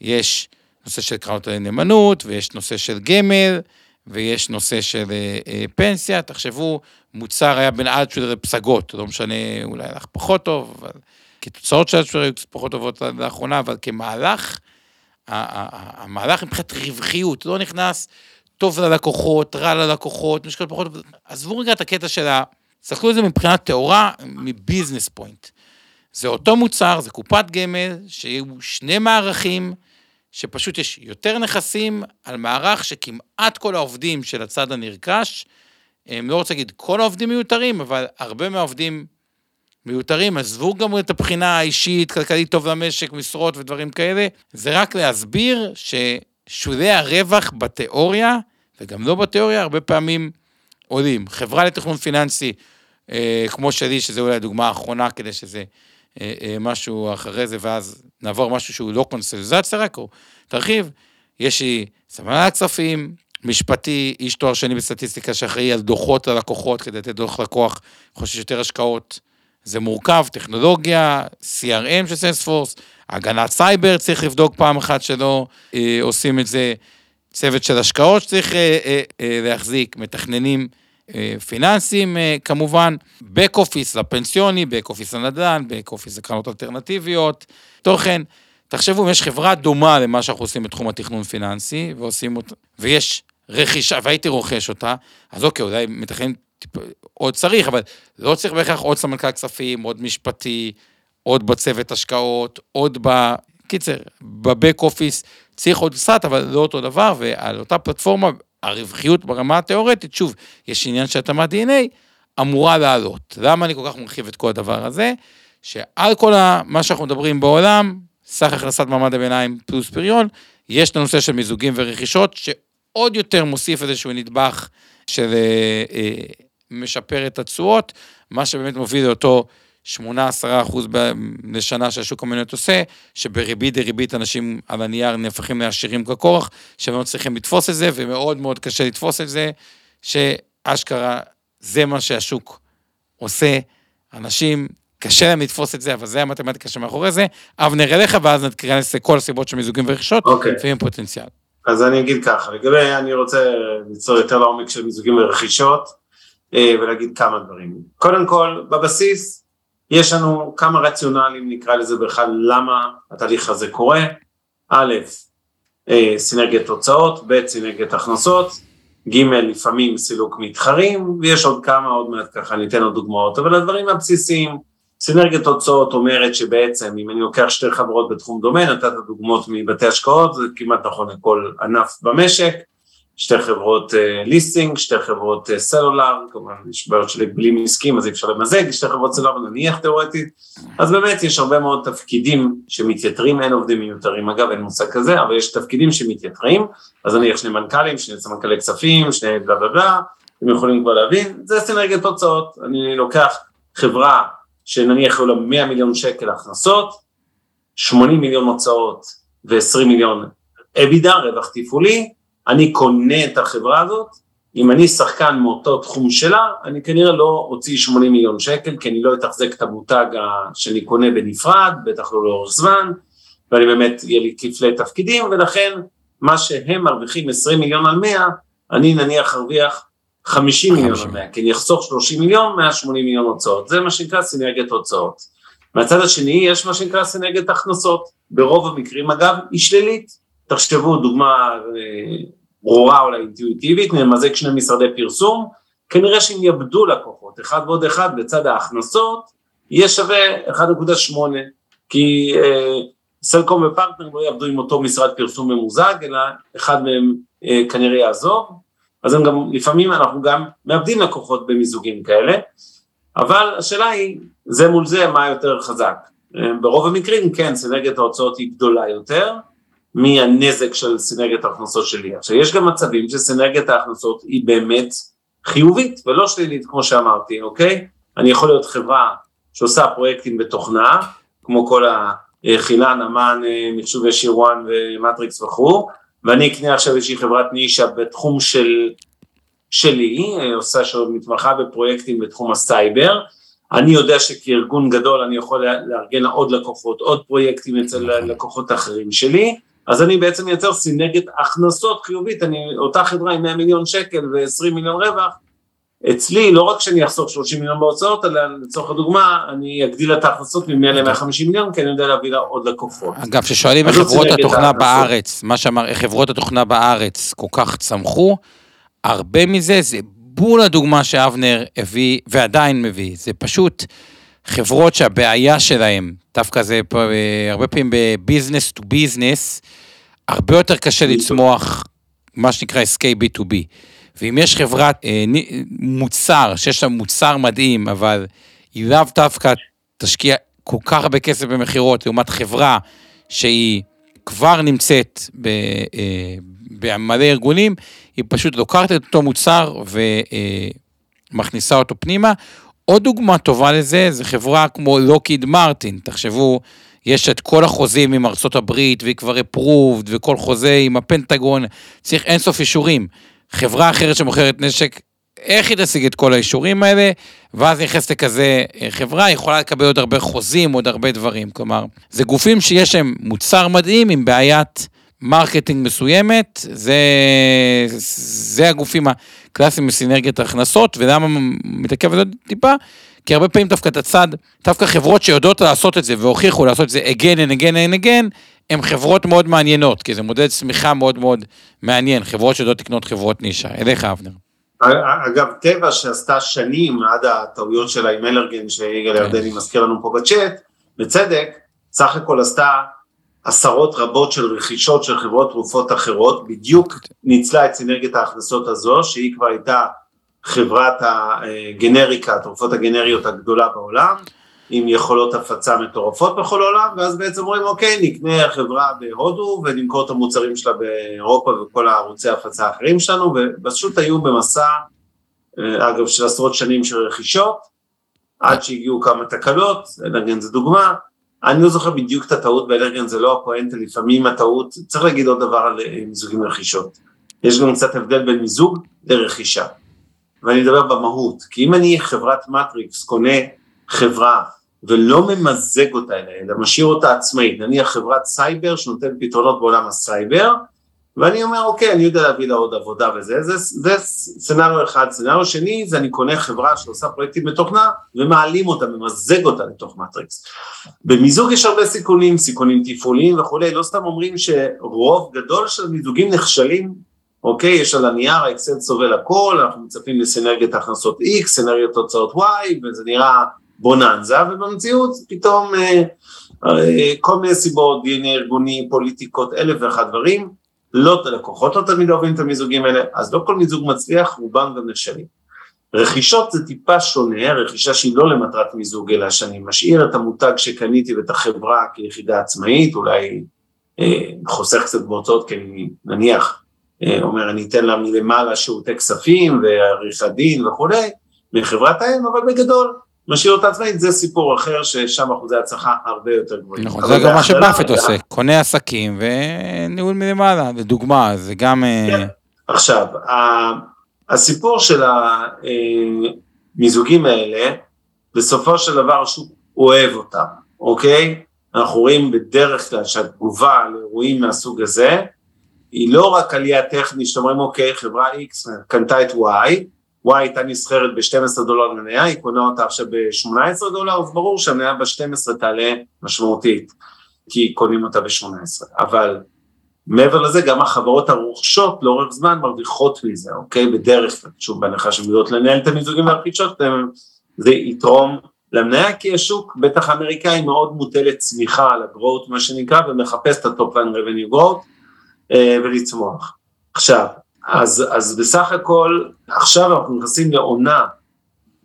Speaker 3: יש נושא של קרנות הנאמנות, ויש נושא של גמל, ויש נושא של אה, אה, פנסיה. תחשבו, מוצר היה בין עד של פסגות, לא משנה, אולי הלך פחות טוב, אבל כתוצאות של היו פחות טובות לאחרונה, אבל כמהלך, המהלך מבחינת רווחיות, לא נכנס טוב ללקוחות, רע ללקוחות, משקל פחות טוב, עזבו רגע את הקטע של ה... תסתכלו על זה מבחינת טהורה, מביזנס פוינט. זה אותו מוצר, זה קופת גמל, שיהיו שני מערכים, שפשוט יש יותר נכסים על מערך שכמעט כל העובדים של הצד הנרכש, הם לא רוצה להגיד כל העובדים מיותרים, אבל הרבה מהעובדים מיותרים, עזבו גם את הבחינה האישית, כלכלית טוב למשק, משרות ודברים כאלה, זה רק להסביר ששולי הרווח בתיאוריה, וגם לא בתיאוריה, הרבה פעמים עולים. חברה לתכנון פיננסי, אה, כמו שלי, שזה אולי הדוגמה האחרונה, כדי שזה אה, אה, משהו אחרי זה, ואז נעבור משהו שהוא לא קונסטליזציה רק, או תרחיב, יש לי סמנ"ל כספים, משפטי, איש תואר שני בסטטיסטיקה שאחראי על דוחות ללקוחות, כדי לתת דוח לקוח, חושב יותר השקעות, זה מורכב, טכנולוגיה, CRM של סיילספורס, הגנת סייבר, צריך לבדוק פעם אחת שלא אה, עושים את זה, צוות של השקעות שצריך אה, אה, אה, להחזיק, מתכננים אה, פיננסיים אה, כמובן, back office לפנסיוני, back office לנדל"ן, back office לקרנות אלטרנטיביות, תוכן. תחשבו אם יש חברה דומה למה שאנחנו עושים בתחום התכנון פיננסי, ועושים אותה, ויש רכישה, והייתי רוכש אותה, אז אוקיי, אולי מתכנן עוד צריך, אבל לא צריך בהכרח עוד סמנכ"ל כספים, עוד משפטי, עוד בצוות השקעות, עוד ב... קיצר, בבק אופיס צריך עוד קצת, אבל לא אותו דבר, ועל אותה פלטפורמה, הרווחיות ברמה התיאורטית, שוב, יש עניין של התאמת DNA, אמורה לעלות. למה אני כל כך מרחיב את כל הדבר הזה? שעל כל מה שאנחנו מדברים בעולם, סך הכנסת מעמד הביניים פלוס פריון, יש את הנושא של מיזוגים ורכישות, שעוד יותר מוסיף איזשהו נדבך של אה, אה, משפר את התשואות, מה שבאמת מוביל לאותו 8-10 אחוז לשנה שהשוק המניות עושה, שבריבית דריבית אנשים על הנייר נהפכים לעשירים ככורח, שהם לא צריכים לתפוס את זה, ומאוד מאוד קשה לתפוס את זה, שאשכרה זה מה שהשוק עושה. אנשים, קשה להם לתפוס את זה, אבל זה המתמטיקה שמאחורי זה. אבנר אליך, ואז נתכנס לכל הסיבות של מיזוגים ורכישות, okay. אוקיי. ועם פוטנציאל.
Speaker 4: אז אני אגיד ככה, לגבי, אני רוצה ליצור יותר לעומק של מיזוגים ורכישות, אה, ולהגיד כמה דברים. קודם כל, בבסיס, יש לנו כמה רציונלים נקרא לזה בכלל למה התהליך הזה קורה, א', אה, סינרגיית תוצאות, ב', סינרגיית הכנסות, ג' לפעמים סילוק מתחרים, ויש עוד כמה, עוד מעט ככה ניתן עוד דוגמאות, אבל הדברים הבסיסיים, סינרגיית תוצאות אומרת שבעצם אם אני לוקח שתי חברות בתחום דומה, נתת דוגמאות מבתי השקעות, זה כמעט נכון לכל ענף במשק, שתי חברות ליסטינג, uh, שתי חברות סלולר, כמובן יש בעיות של הגבלים עסקיים אז אי אפשר למזג, שתי חברות סלולר נניח תאורטית, אז באמת יש הרבה מאוד תפקידים שמתייתרים, אין עובדים מיותרים, אגב אין מושג כזה, אבל יש תפקידים שמתייתרים, אז נניח שני מנכ"לים, שני סמנכ"לי כספים, שני בלה בלה בלה, אתם יכולים כבר להבין, זה סינרגיית תוצאות, אני לוקח חברה שנניח היו לה 100 מיליון שקל הכנסות, 80 מיליון הוצאות ו-20 מיליון אבידה, רווח תפעולי, אני קונה את החברה הזאת, אם אני שחקן מאותו תחום שלה, אני כנראה לא אוציא 80 מיליון שקל, כי אני לא אתחזק את המותג שאני קונה בנפרד, בטח לא לאורך זמן, ואני באמת, יהיה לי כפלי תפקידים, ולכן מה שהם מרוויחים 20 מיליון על 100, אני נניח ארוויח 50 מיליון על 100, כי אני אחסוך 30 מיליון, 180 מיליון הוצאות, זה מה שנקרא סינרגיית הוצאות. מהצד השני יש מה שנקרא סינרגיית הכנסות, ברוב המקרים אגב היא שלילית, תחשבו דוגמה אה, ברורה אולי אינטואיטיבית, נמזג שני משרדי פרסום, כנראה שהם יאבדו לקוחות, אחד ועוד אחד בצד ההכנסות, יהיה שווה 1.8, כי אה, סלקום ופרטנר לא יעבדו עם אותו משרד פרסום ממוזג, אלא אחד מהם אה, כנראה יעזוב, אז הם גם, לפעמים אנחנו גם מאבדים לקוחות במיזוגים כאלה, אבל השאלה היא, זה מול זה, מה יותר חזק? אה, ברוב המקרים, כן, סינרגיית ההוצאות היא גדולה יותר, מהנזק של סינרגיית ההכנסות שלי. עכשיו יש גם מצבים שסינרגיית ההכנסות היא באמת חיובית ולא שלילית כמו שאמרתי, אוקיי? אני יכול להיות חברה שעושה פרויקטים בתוכנה, כמו כל החילן, אמן, מחשוב ישיר וואן ומטריקס וכו', ואני אקנה עכשיו איזושהי חברת נישה בתחום של, שלי, עושה שמתמחה בפרויקטים בתחום הסייבר, אני יודע שכארגון גדול אני יכול לארגן עוד לקוחות, עוד פרויקטים אצל לקוחות אחרים שלי, אז אני בעצם מייצר סינרגיית הכנסות חיובית, אני, אותה חברה עם 100 מיליון שקל ו-20 מיליון רווח, אצלי לא רק שאני אחסוך 30 מיליון בהוצאות, אלא לצורך הדוגמה, אני אגדיל את ההכנסות מ-100 ל-150 מיליון, כי אני יודע להביא לה עוד לקוחות.
Speaker 3: אגב, כששואלים איך חברות התוכנה בארץ, מה שאמר, איך חברות התוכנה בארץ כל כך צמחו, הרבה מזה זה בול הדוגמה שאבנר הביא, ועדיין מביא, זה פשוט חברות שהבעיה שלהם, דווקא זה אה, הרבה פעמים בביזנס טו ביזנס, הרבה יותר קשה לצמוח, מה שנקרא עסקי B2B. ואם יש חברת אה, מוצר, שיש לה מוצר מדהים, אבל היא לאו דווקא תשקיע כל כך הרבה כסף במכירות, לעומת חברה שהיא כבר נמצאת ב, אה, במלא ארגונים, היא פשוט לוקחת את אותו מוצר ומכניסה אה, אותו פנימה. עוד דוגמה טובה לזה, זה חברה כמו לוקיד מרטין, תחשבו, יש את כל החוזים עם ארצות הברית, והיא כבר approved, וכל חוזה עם הפנטגון, צריך אינסוף אישורים. חברה אחרת שמוכרת נשק, איך היא תשיג את כל האישורים האלה, ואז נכנסת לכזה אה, חברה, יכולה לקבל עוד הרבה חוזים, עוד הרבה דברים. כלומר, זה גופים שיש להם מוצר מדהים עם בעיית marketing מסוימת, זה, זה הגופים הקלאסיים בסינרגיית ההכנסות, ולמה מתעכב על זה טיפה? כי הרבה פעמים דווקא את הצד, דווקא חברות שיודעות לעשות את זה והוכיחו לעשות את זה again and again and again, הן חברות מאוד מעניינות, כי זה מודל צמיחה מאוד מאוד מעניין, חברות שיודעות לקנות חברות נישה. אליך, אבנר.
Speaker 4: אגב, טבע שעשתה שנים עד הטעויות שלה עם אלרגן, שיגאל ירדני מזכיר לנו פה בצ'אט, בצדק, סך הכל עשתה עשרות רבות של רכישות של חברות תרופות אחרות, בדיוק ניצלה את סינרגיית ההכנסות הזו, שהיא כבר הייתה חברת הגנריקה, התרופות הגנריות הגדולה בעולם, עם יכולות הפצה מטורפות בכל העולם, ואז בעצם אומרים אוקיי, נקנה חברה בהודו ונמכור את המוצרים שלה באירופה וכל הערוצי ההפצה האחרים שלנו, ופשוט היו במסע, אגב, של עשרות שנים של רכישות, עד שהגיעו כמה תקלות, אלרגן זה דוגמה, אני לא זוכר בדיוק את הטעות באלרגן, זה לא הפואנטה, לפעמים הטעות, צריך להגיד עוד דבר על אה, מיזוגים ורכישות. יש גם קצת הבדל בין מיזוג לרכישה. ואני אדבר במהות, כי אם אני חברת מטריקס קונה חברה ולא ממזג אותה אלא משאיר אותה עצמאית, נניח חברת סייבר שנותנת פתרונות בעולם הסייבר, ואני אומר אוקיי אני יודע להביא לה עוד עבודה וזה, זה, זה סצנריו אחד, סצנריו שני זה אני קונה חברה שעושה פרויקטים בתוכנה ומעלים אותה, ממזג אותה לתוך מטריקס. במיזוג יש הרבה סיכונים, סיכונים תפעוליים וכולי, לא סתם אומרים שרוב גדול של מיזוגים נכשלים אוקיי? יש על הנייר, האקסל סובל הכל, אנחנו מצפים לסנרגיית הכנסות X, סנרגיית תוצאות Y, וזה נראה בוננזה, ובמציאות פתאום אה, אה, כל מיני סיבות, DNA ארגוני, פוליטיקות, אלף ואחת דברים, לא, לקוחות לא תמיד אוהבים את המיזוגים האלה, אז לא כל מיזוג מצליח, רובם גם נכשלים. רכישות זה טיפה שונה, רכישה שהיא לא למטרת מיזוג, אלא שאני משאיר את המותג שקניתי ואת החברה כיחידה עצמאית, אולי אה, חוסך קצת בהוצאות, כי אני נניח אה, אומר אני אתן לה מלמעלה שירותי כספים ועריכת דין וכולי, מחברת האם, אבל בגדול משאיר אותה עצמאית, זה סיפור אחר ששם אחוזי הצלחה הרבה יותר גבוהים.
Speaker 3: נכון, זה גם מה שבאפט עושה, קונה עסקים וניהול מלמעלה, לדוגמה, זה גם... אה,
Speaker 4: כן. עכשיו, הסיפור של המיזוגים האלה, בסופו של דבר השוק אוהב אותם, אוקיי? אנחנו רואים בדרך כלל שהתגובה לאירועים מהסוג הזה, היא לא רק עלייה טכנית שאתם אומרים אוקיי חברה X קנתה את Y, Y הייתה נסחרת ב-12 דולר למניה, היא קונה אותה עכשיו ב-18 דולר, אז ברור שהמניה ב-12 תעלה משמעותית, כי קונים אותה ב-18, אבל מעבר לזה גם החברות הרוכשות לאורך זמן מרוויחות מזה, אוקיי? בדרך כלל, שוב בהנחה שהן יודעות לנהל את המיזוגים והרכישות, זה יתרום למניה, כי השוק, בטח האמריקאי, מאוד מוטה לצמיחה על ה growth מה שנקרא, ומחפש את ה top line revenue growth, אה, ולצמוח. עכשיו, אז, אז בסך הכל, עכשיו אנחנו נכנסים לעונה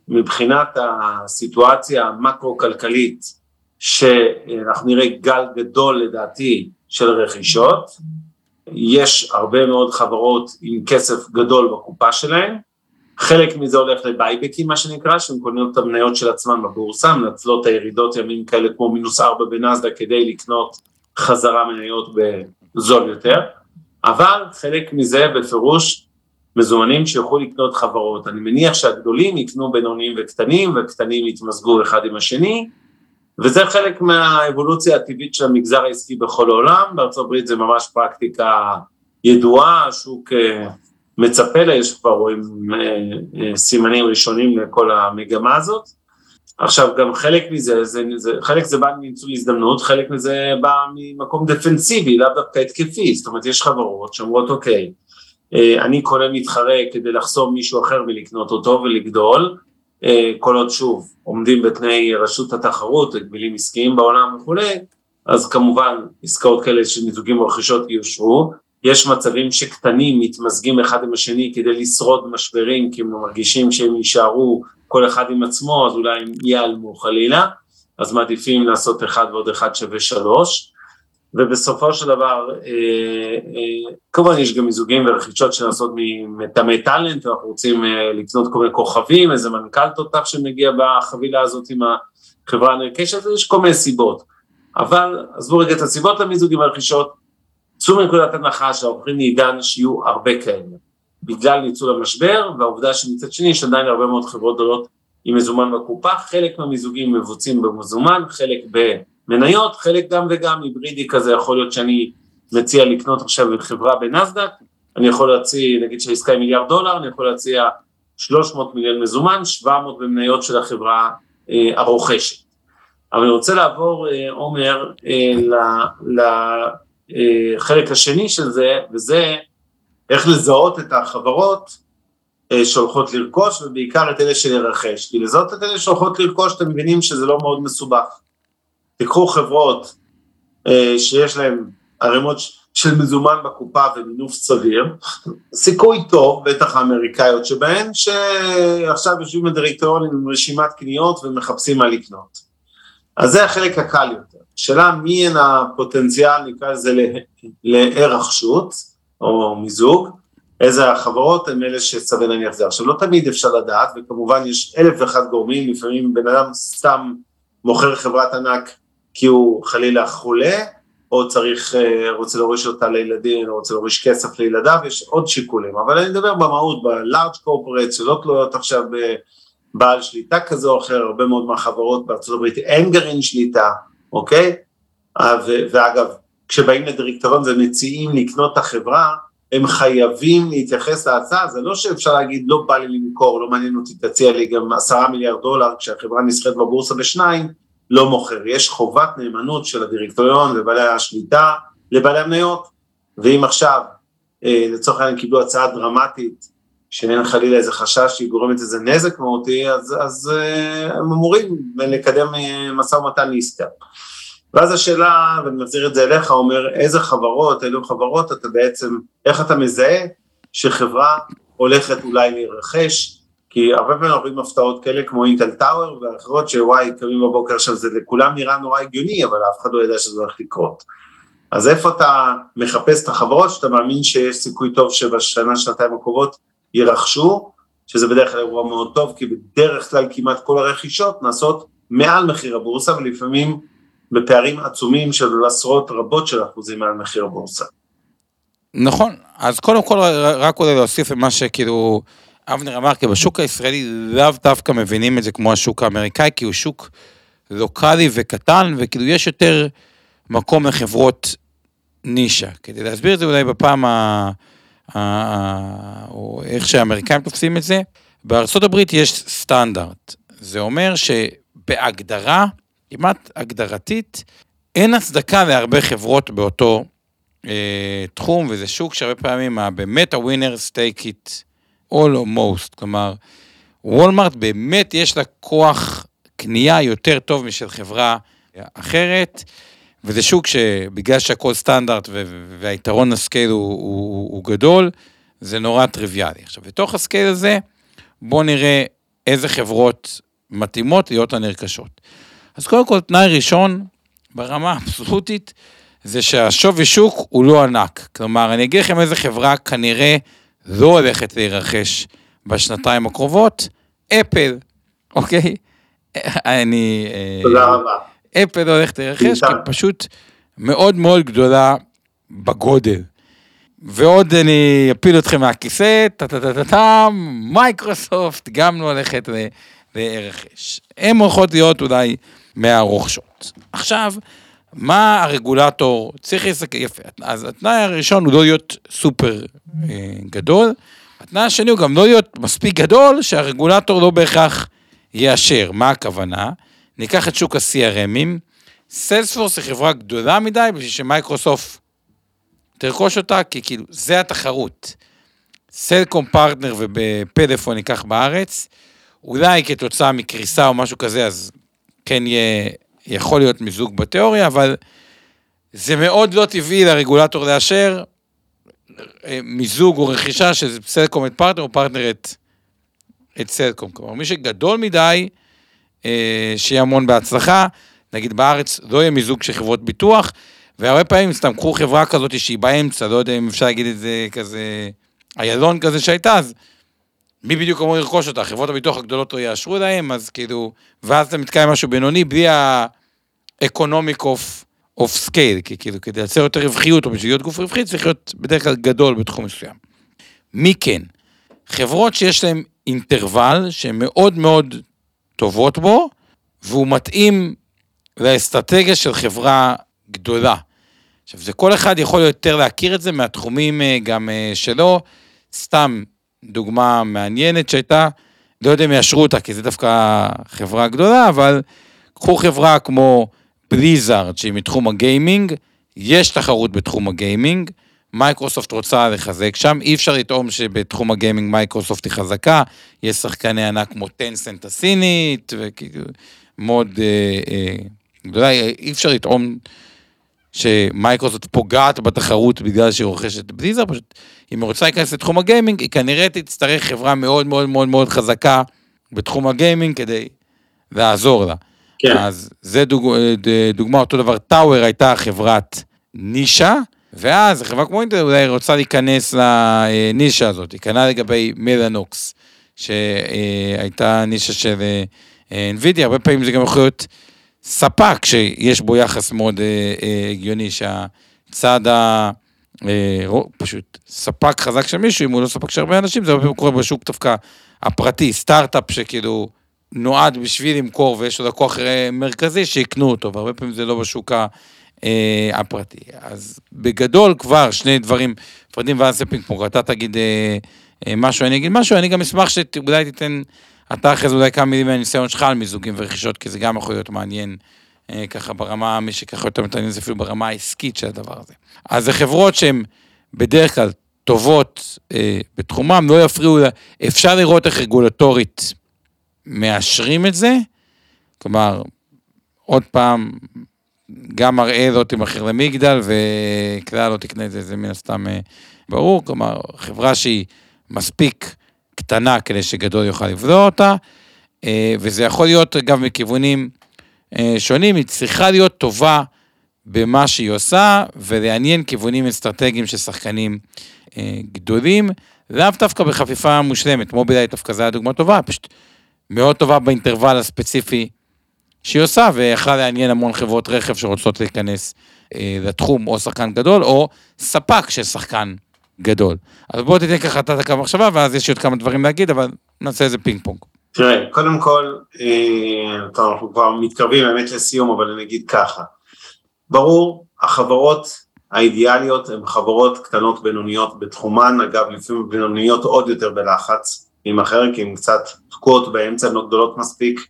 Speaker 4: מבחינת הסיטואציה המקרו-כלכלית, שאנחנו נראה גל גדול לדעתי של רכישות, יש הרבה מאוד חברות עם כסף גדול בקופה שלהן, חלק מזה הולך לבייבקים מה שנקרא, שהן קונות את המניות של עצמן בבורסה, מנצלות את הירידות ימים כאלה כמו מינוס ארבע בנאסדה כדי לקנות חזרה מניות בזול יותר, אבל חלק מזה בפירוש מזומנים שיוכלו לקנות חברות. אני מניח שהגדולים יקנו בינוניים וקטנים, וקטנים יתמזגו אחד עם השני, וזה חלק מהאבולוציה הטבעית של המגזר העסקי בכל העולם, הברית זה ממש פרקטיקה ידועה, השוק אה, מצפה לה, יש כבר רואים אה, אה, סימנים ראשונים לכל המגמה הזאת. עכשיו גם חלק מזה, זה, זה, חלק זה בא מניצול הזדמנות, חלק מזה בא ממקום דפנסיבי, לאו דווקא התקפי, זאת אומרת יש חברות שאומרות אוקיי, אני קונה מתחרה כדי לחסום מישהו אחר מלקנות אותו ולגדול, כל עוד שוב עומדים בתנאי רשות התחרות, הגבילים עסקיים בעולם וכולי, אז כמובן עסקאות כאלה של מיזוגים ורכישות יאושרו, יש מצבים שקטנים מתמזגים אחד עם השני כדי לשרוד משברים כי הם מרגישים שהם יישארו כל אחד עם עצמו אז אולי הם ייעלמו חלילה, אז מעדיפים לעשות אחד ועוד אחד שווה שלוש, ובסופו של דבר אה, אה, כמובן יש גם מיזוגים ורכישות שנעשות מתמי טאלנט ואנחנו רוצים אה, לקנות כל מיני כוכבים, איזה מנכ"ל תותח שמגיע בחבילה הזאת עם החברה הנרכשת, יש כל מיני סיבות, אבל עזבו רגע את הסיבות למיזוגים ורכישות, צאו מנקודת הנחה שאנחנו הולכים לעידן שיהיו הרבה כאלה, בגלל ניצול המשבר והעובדה שמצד שני יש עדיין הרבה מאוד חברות גדולות עם מזומן בקופה, חלק מהמיזוגים מבוצעים במזומן, חלק במניות, חלק גם וגם היברידי כזה, יכול להיות שאני מציע לקנות עכשיו חברה בנסדק, אני יכול להציע, נגיד שהעסקה היא מיליארד דולר, אני יכול להציע 300 מיליון מזומן, 700 במניות של החברה אה, הרוכשת. אבל אני רוצה לעבור, אה, עומר, אה, לחלק אה, השני של זה, וזה איך לזהות את החברות אה, שהולכות לרכוש, ובעיקר את אלה שלרכש. כי לזהות את אלה שהולכות לרכוש, אתם מבינים שזה לא מאוד מסובך. תיקחו חברות אה, שיש להן ערימות של מזומן בקופה ומינוף סביר, סיכוי טוב, בטח האמריקאיות שבהן, שעכשיו יושבים בדירקטוריונים עם רשימת קניות ומחפשים מה לקנות. אז זה החלק הקל יותר. שאלה מי הן הפוטנציאל, נקרא לזה לערך שוט, או מיזוג, איזה החברות הן אלה שסביר להניח זה. עכשיו לא תמיד אפשר לדעת, וכמובן יש אלף ואחד גורמים, לפעמים בן אדם סתם מוכר חברת ענק כי הוא חלילה חולה, או צריך, אה, רוצה להוריש אותה לילדים, או רוצה להוריש כסף לילדיו, יש עוד שיקולים, אבל אני מדבר במהות, ב-large corporate שלא תלויות עכשיו בבעל שליטה כזה או אחר, הרבה מאוד מהחברות בארצות הברית אין גרעין שליטה, אוקיי? ואגב, כשבאים לדירקטוריון ומציעים לקנות את החברה, הם חייבים להתייחס להצעה, זה לא שאפשר להגיד לא בא לי למכור, לא מעניין אותי, תציע לי גם עשרה מיליארד דולר כשהחברה נסחרת בבורסה בשניים, לא מוכר, יש חובת נאמנות של הדירקטוריון ובעלי השליטה לבעלי המניות, ואם עכשיו לצורך העניין קיבלו הצעה דרמטית, שאין חלילה איזה חשש שהיא גורמת איזה נזק מהותי, אז, אז הם אמורים לקדם משא ומתן לעסקה. ואז השאלה, ואני מחזיר את זה אליך, אומר איזה חברות, אילו חברות אתה בעצם, איך אתה מזהה שחברה הולכת אולי להירכש, כי הרבה פעמים רואים הפתעות כאלה כמו אינטל טאוור ואחרות שוואי קמים בבוקר עכשיו זה לכולם נראה נורא הגיוני אבל אף אחד לא ידע שזה הולך לקרות. אז איפה אתה מחפש את החברות שאתה מאמין שיש סיכוי טוב שבשנה שנתיים הקרובות יירכשו, שזה בדרך כלל אירוע מאוד טוב כי בדרך כלל כמעט כל הרכישות נעשות מעל מחיר הבורסה ולפעמים בפערים עצומים של עשרות רבות של אחוזים מעל מחיר הבורסה.
Speaker 3: נכון, אז קודם כל רק אולי להוסיף למה שכאילו אבנר אמר, כי בשוק הישראלי לאו דווקא מבינים את זה כמו השוק האמריקאי, כי הוא שוק לוקאלי וקטן, וכאילו יש יותר מקום לחברות נישה. כדי להסביר את זה אולי בפעם. ה... או איך שהאמריקאים תופסים את זה, בארה"ב יש סטנדרט. זה אומר שבהגדרה, כמעט הגדרתית, אין הצדקה להרבה חברות באותו אה, תחום, וזה שוק שהרבה פעמים באמת הווינר סטייק איט all or most, כלומר, וולמארט באמת יש לה כוח קנייה יותר טוב משל חברה אחרת, וזה שוק שבגלל שהכל סטנדרט והיתרון ה scale הוא, הוא, הוא גדול, זה נורא טריוויאלי. עכשיו, בתוך ה scale הזה, בואו נראה איזה חברות מתאימות להיות הנרכשות. אז קודם כל, תנאי ראשון, ברמה האבסולוטית, זה שהשווי שוק הוא לא ענק. כלומר, אני אגיד לכם איזה חברה כנראה לא הולכת להירכש בשנתיים הקרובות, אפל, אוקיי? אני...
Speaker 4: אה, תודה רבה.
Speaker 3: אפל לא הולכת להירכש, כי פשוט מאוד מאוד גדולה בגודל. ועוד אני אפיל אתכם מהכיסא, טה-טה-טה-טה, מייקרוסופט גם לא הולכת להירכש. הן הולכות להיות אולי מהרוכשות. עכשיו, מה הרגולטור צריך להסתכל, יפה, אז התנאי הראשון הוא לא להיות סופר אה, גדול, התנאי השני הוא גם לא להיות מספיק גדול שהרגולטור לא בהכרח יאשר, מה הכוונה? ניקח את שוק ה- CRM ים, סיילספורס היא חברה גדולה מדי בשביל שמייקרוסופט תרכוש אותה, כי כאילו, זה התחרות. סלקום פרטנר ופלאפון ניקח בארץ, אולי כתוצאה מקריסה או משהו כזה, אז כן יהיה יכול להיות מיזוג בתיאוריה, אבל זה מאוד לא טבעי לרגולטור לאשר אה, מיזוג או רכישה של סלקום את פרטנר או פרטנר את, את סלקום. כלומר, מי שגדול מדי, אה, שיהיה המון בהצלחה. נגיד בארץ לא יהיה מיזוג של חברות ביטוח, והרבה פעמים סתם קחו חברה כזאת שהיא באמצע, לא יודע אם אפשר להגיד את זה כזה, איילון כזה שהייתה, אז מי בדיוק אמור לרכוש אותה? חברות הביטוח הגדולות לא יאשרו להם, אז כאילו, ואז אתה מתקיים משהו בינוני בלי ה-economic of, of scale, כי כאילו, כדי לייצר יותר רווחיות, או בשביל להיות גוף רווחי, צריך להיות בדרך כלל גדול בתחום מסוים. מי כן? חברות שיש להן אינטרוול שהן מאוד מאוד טובות בו, והוא מתאים לאסטרטגיה של חברה גדולה. עכשיו, זה כל אחד יכול יותר להכיר את זה מהתחומים אה, גם אה, שלו, סתם דוגמה מעניינת שהייתה, לא יודע אם יאשרו אותה, כי זו דווקא חברה גדולה, אבל קחו חברה כמו בליזארד, שהיא מתחום הגיימינג, יש תחרות בתחום הגיימינג, מייקרוסופט רוצה לחזק שם, אי אפשר לטעון שבתחום הגיימינג מייקרוסופט היא חזקה, יש שחקני ענק כמו טנסנט הסינית, וכאילו, מאוד אה, אה, גדולה, אי אפשר לטעון שמייקרוסופט פוגעת בתחרות בגלל שהיא רוכשת בליזארד, פשוט אם היא רוצה להיכנס לתחום הגיימינג, היא כנראה תצטרך חברה מאוד מאוד מאוד מאוד חזקה בתחום הגיימינג כדי לעזור לה. כן. אז זה דוג, דוגמה, אותו דבר, טאוור הייתה חברת נישה, ואז חברה כמו אינטרנט אולי רוצה להיכנס לנישה הזאת, היא קנה לגבי מלאנוקס, שהייתה נישה של NVIDIA, הרבה פעמים זה גם יכול להיות ספק שיש בו יחס מאוד אה, אה, הגיוני, שהצד ה... אה, פשוט ספק חזק של מישהו, אם הוא לא ספק של הרבה אנשים, זה הרבה פעמים קורה בשוק דווקא הפרטי, סטארט-אפ שכאילו נועד בשביל למכור ויש לו לקוח מרכזי, שיקנו אותו, והרבה פעמים זה לא בשוק הפרטי. אז בגדול כבר שני דברים, פרדים ואז פינג פונג, אתה תגיד משהו, אני אגיד משהו, אני גם אשמח שאולי תיתן אתה אחרי זה אולי כמה מילים מהניסיון שלך על מיזוגים ורכישות, כי זה גם יכול להיות מעניין אה, ככה ברמה, מי שככה יותר מתעניין זה אפילו ברמה העסקית של הדבר הזה. אז זה חברות שהן בדרך כלל טובות אה, בתחומם, לא יפריעו, אפשר לראות איך רגולטורית מאשרים את זה, כלומר, עוד פעם, גם מראה לא תימכר למגדל וכלל לא תקנה את זה, זה מן הסתם אה, ברור, כלומר, חברה שהיא מספיק קטנה כדי שגדול יוכל לבלוע אותה, אה, וזה יכול להיות אגב מכיוונים אה, שונים, היא צריכה להיות טובה במה שהיא עושה, ולעניין כיוונים אסטרטגיים של שחקנים גדולים, לאו דווקא בחפיפה מושלמת, מובילאיי דווקא זו דוגמה טובה, פשוט מאוד טובה באינטרוול הספציפי שהיא עושה, ויכולה לעניין המון חברות רכב שרוצות להיכנס אה, לתחום, או שחקן גדול, או ספק של שחקן גדול. אז בוא תיתן ככה את הקו מחשבה, ואז יש עוד כמה דברים להגיד, אבל נעשה איזה פינג פונג.
Speaker 4: תראה, קודם כל, אה, טוב, אנחנו כבר מתקרבים באמת לסיום, אבל אני אגיד ככה. ברור, החברות האידיאליות הן חברות קטנות בינוניות בתחומן, אגב לפעמים בינוניות עוד יותר בלחץ, עם אחר, כי הן קצת תקועות באמצע, הן לא גדולות מספיק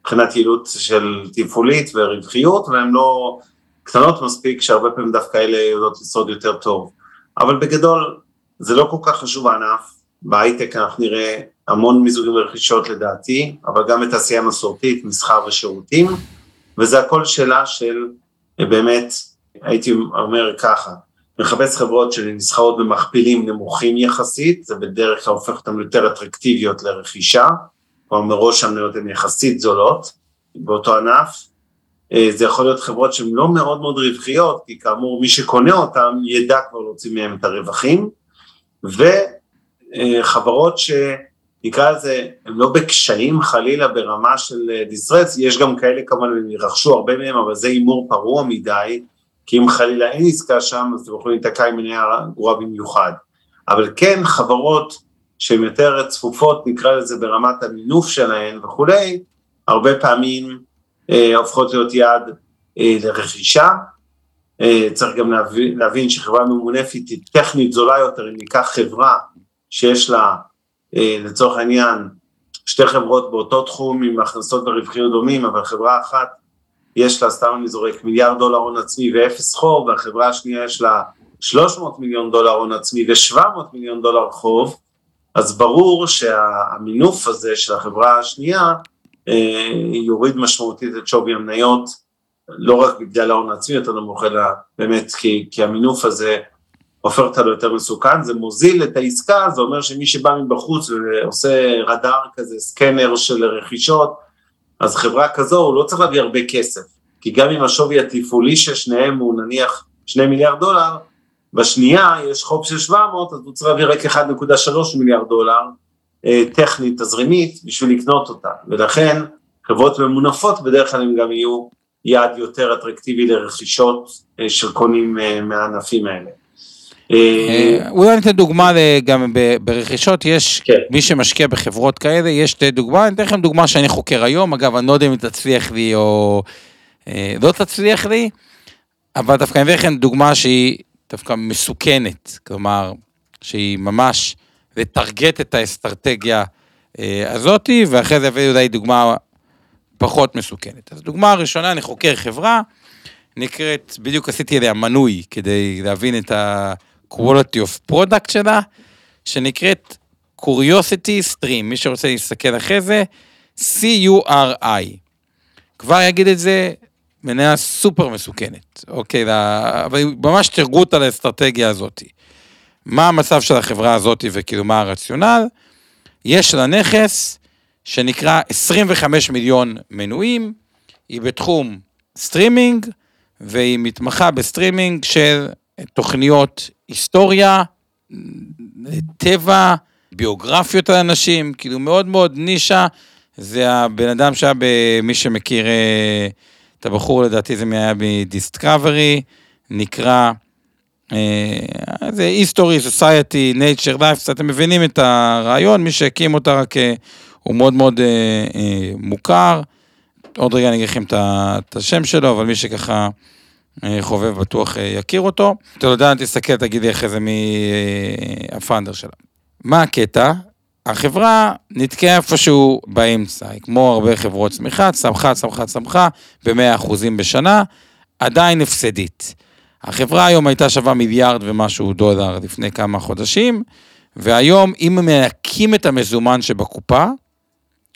Speaker 4: מבחינת יעילות של תפעולית ורווחיות, והן לא קטנות מספיק, שהרבה פעמים דווקא אלה יודעות לשרוד יותר טוב. אבל בגדול, זה לא כל כך חשוב הענף, בהייטק אנחנו נראה המון מיזוגים ורכישות לדעתי, אבל גם בתעשייה מסורתית, מסחר ושירותים, וזה הכל שאלה של באמת, הייתי אומר ככה, מחפש חברות שנסחרות במכפילים נמוכים יחסית, זה בדרך כלל הופך אותן יותר אטרקטיביות לרכישה, כלומר מראש המניות הן יחסית זולות באותו ענף, אה, זה יכול להיות חברות שהן לא מאוד מאוד רווחיות, כי כאמור מי שקונה אותן ידע כבר להוציא מהן את הרווחים, וחברות שנקרא לזה, הן לא בקשיים חלילה ברמה של דיסטרס, יש גם כאלה כמובן, הם ירכשו הרבה מהם, אבל זה הימור פרוע מדי, כי אם חלילה אין עסקה שם, אז אתם יכולים להיתקע עם מניה גרועה במיוחד. אבל כן חברות שהן יותר צפופות, נקרא לזה ברמת המינוף שלהן וכולי, הרבה פעמים אה, הופכות להיות יעד אה, לרכישה. אה, צריך גם להבין, להבין שחברה ממונפת היא טכנית זולה יותר, אם ניקח חברה שיש לה אה, לצורך העניין שתי חברות באותו תחום עם הכנסות ורווחיות דומים, אבל חברה אחת יש לה, סתם אני זורק, מיליארד דולר הון עצמי ואפס חוב, והחברה השנייה יש לה 300 מיליון דולר הון עצמי ו-700 מיליון דולר חוב, אז ברור שהמינוף הזה של החברה השנייה אה, יוריד משמעותית את שווי המניות, לא רק בגלל ההון העצמי יותר נמוך, אלא באמת כי, כי המינוף הזה הופך אותה ליותר מסוכן, זה מוזיל את העסקה, זה אומר שמי שבא מבחוץ ועושה רדאר כזה, סקנר של רכישות, אז חברה כזו הוא לא צריך להביא הרבה כסף, כי גם אם השווי התפעולי של שניהם הוא נניח 2 מיליארד דולר, בשנייה יש חוב של 700, אז הוא צריך להביא רק 1.3 מיליארד דולר, אה, טכנית, תזרימית, בשביל לקנות אותה, ולכן חברות ממונפות בדרך כלל הם גם יהיו יעד יותר אטרקטיבי לרכישות אה, של קונים אה, מהענפים האלה.
Speaker 3: אולי ניתן דוגמה גם ברכישות, יש כן. מי שמשקיע בחברות כאלה, יש שתי דוגמה, אני אתן לכם דוגמה שאני חוקר היום, אגב, אני לא יודע אם תצליח לי או לא תצליח לי, אבל דווקא אני אביא לכם דוגמה שהיא דווקא מסוכנת, כלומר, שהיא ממש לטרגט את האסטרטגיה אה, הזאתי, ואחרי זה הבאתי אולי דוגמה פחות מסוכנת. אז דוגמה הראשונה, אני חוקר חברה, נקראת, בדיוק עשיתי עליה מנוי כדי להבין את ה-quality of product שלה, שנקראת Curiosity Stream, מי שרוצה להסתכל אחרי זה, C-U-R-I. כבר אגיד את זה, מניה סופר מסוכנת, אוקיי, אבל ממש תרגות על האסטרטגיה הזאת. מה המצב של החברה הזאת וכאילו מה הרציונל? יש לה נכס שנקרא 25 מיליון מנויים, היא בתחום סטרימינג, והיא מתמחה בסטרימינג של תוכניות היסטוריה, טבע, ביוגרפיות על אנשים, כאילו מאוד מאוד נישה, זה הבן אדם שהיה במי שמכיר אה, את הבחור, לדעתי זה היה מדיסקאברי, נקרא, זה history, society, nature life, אתם מבינים את הרעיון, מי שהקים אותה רק אה, הוא מאוד מאוד אה, מוכר. עוד רגע אני אגיד לכם את השם שלו, אבל מי שככה חובב בטוח יכיר אותו. אתה יודע, תסתכל, תגיד לי אחרי זה מי ה founder שלה. מה הקטע? החברה נתקעה איפשהו באמצע, כמו הרבה חברות צמיחה, צמחה, צמחה, צמחה, ב-100% בשנה, עדיין הפסדית. החברה היום הייתה שווה מיליארד ומשהו דולר לפני כמה חודשים, והיום אם מנקים את המזומן שבקופה,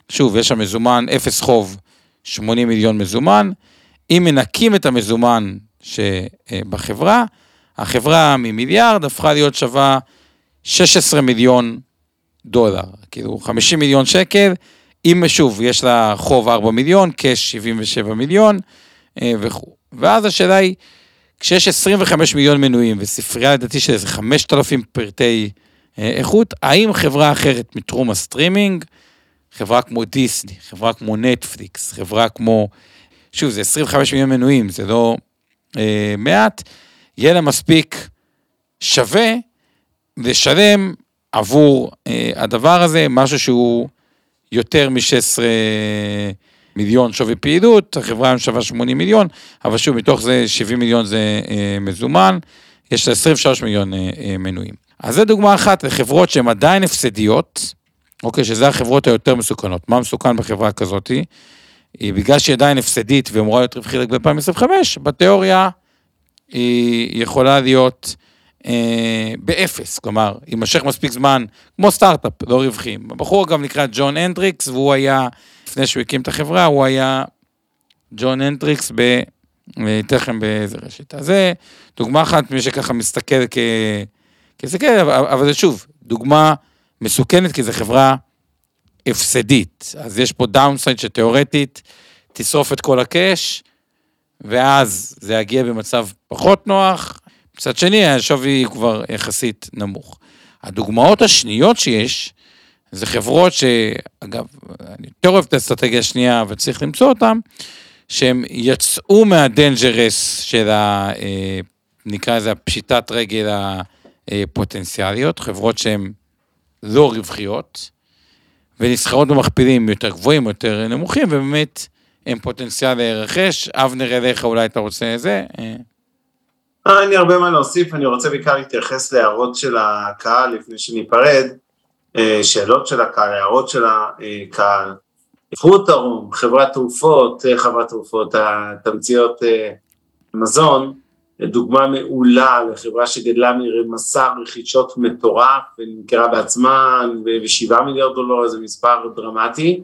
Speaker 3: שוב, יש שם מזומן, אפס חוב, 80 מיליון מזומן, אם מנקים את המזומן שבחברה, החברה ממיליארד הפכה להיות שווה 16 מיליון דולר, כאילו 50 מיליון שקל, אם שוב, יש לה חוב 4 מיליון, cash 77 מיליון אה, וכו'. ואז השאלה היא, כשיש 25 מיליון מנויים וספרייה לדעתי של איזה 5,000 פריטי אה, איכות, האם חברה אחרת מתחום הסטרימינג, חברה כמו דיסני, חברה כמו נטפליקס, חברה כמו, שוב, זה 25 מיליון מנויים, זה לא אה, מעט, יהיה לה מספיק שווה לשלם עבור אה, הדבר הזה, משהו שהוא יותר מ-16 מיליון שווי פעילות, החברה היום שווה 80 מיליון, אבל שוב, מתוך זה 70 מיליון זה אה, מזומן, יש לה 23 מיליון אה, אה, מנויים. אז זו דוגמה אחת לחברות שהן עדיין הפסדיות, אוקיי, שזה החברות היותר מסוכנות. מה מסוכן בחברה כזאתי? היא בגלל שהיא עדיין הפסדית ואמורה להיות רווחית רק ב-2025, בתיאוריה היא יכולה להיות אה, באפס, כלומר, יימשך מספיק זמן, כמו סטארט-אפ, לא רווחי. הבחור אגב נקרא ג'ון הנדריקס, והוא היה, לפני שהוא הקים את החברה, הוא היה ג'ון הנדריקס ב... אתן לכם באיזה רשת. אז זה דוגמה אחת, מי שככה מסתכל כ... כזה כן, אבל, אבל זה שוב, דוגמה מסוכנת, כי זו חברה הפסדית. אז יש פה downside שתיאורטית תשרוף את כל ה cash, ואז זה יגיע במצב פחות נוח. מצד שני, השווי כבר יחסית נמוך. הדוגמאות השניות שיש, זה חברות שאגב, אני יותר אוהב את האסטרטגיה השנייה וצריך למצוא אותן, שהם יצאו מה dangers של ה... אה, נקרא לזה הפשיטת רגל הפוטנציאליות, חברות שהן לא רווחיות, ונסחרות במכפילים יותר גבוהים, יותר נמוכים, ובאמת הם פוטנציאל לרכש. אבנר אליך, אולי אתה רוצה זה?
Speaker 4: אה, אה, אין לי הרבה מה להוסיף, אני רוצה בעיקר להתייחס להערות של הקהל לפני שניפרד, שאלות של הקהל, הערות של הקהל. פרוטרום, חברת תרופות, חברת תרופות, התמציות מזון, דוגמה מעולה לחברה שגדלה ממסע רכישות מטורף ונמכרה בעצמה ב-7 מיליארד דולר, זה מספר דרמטי.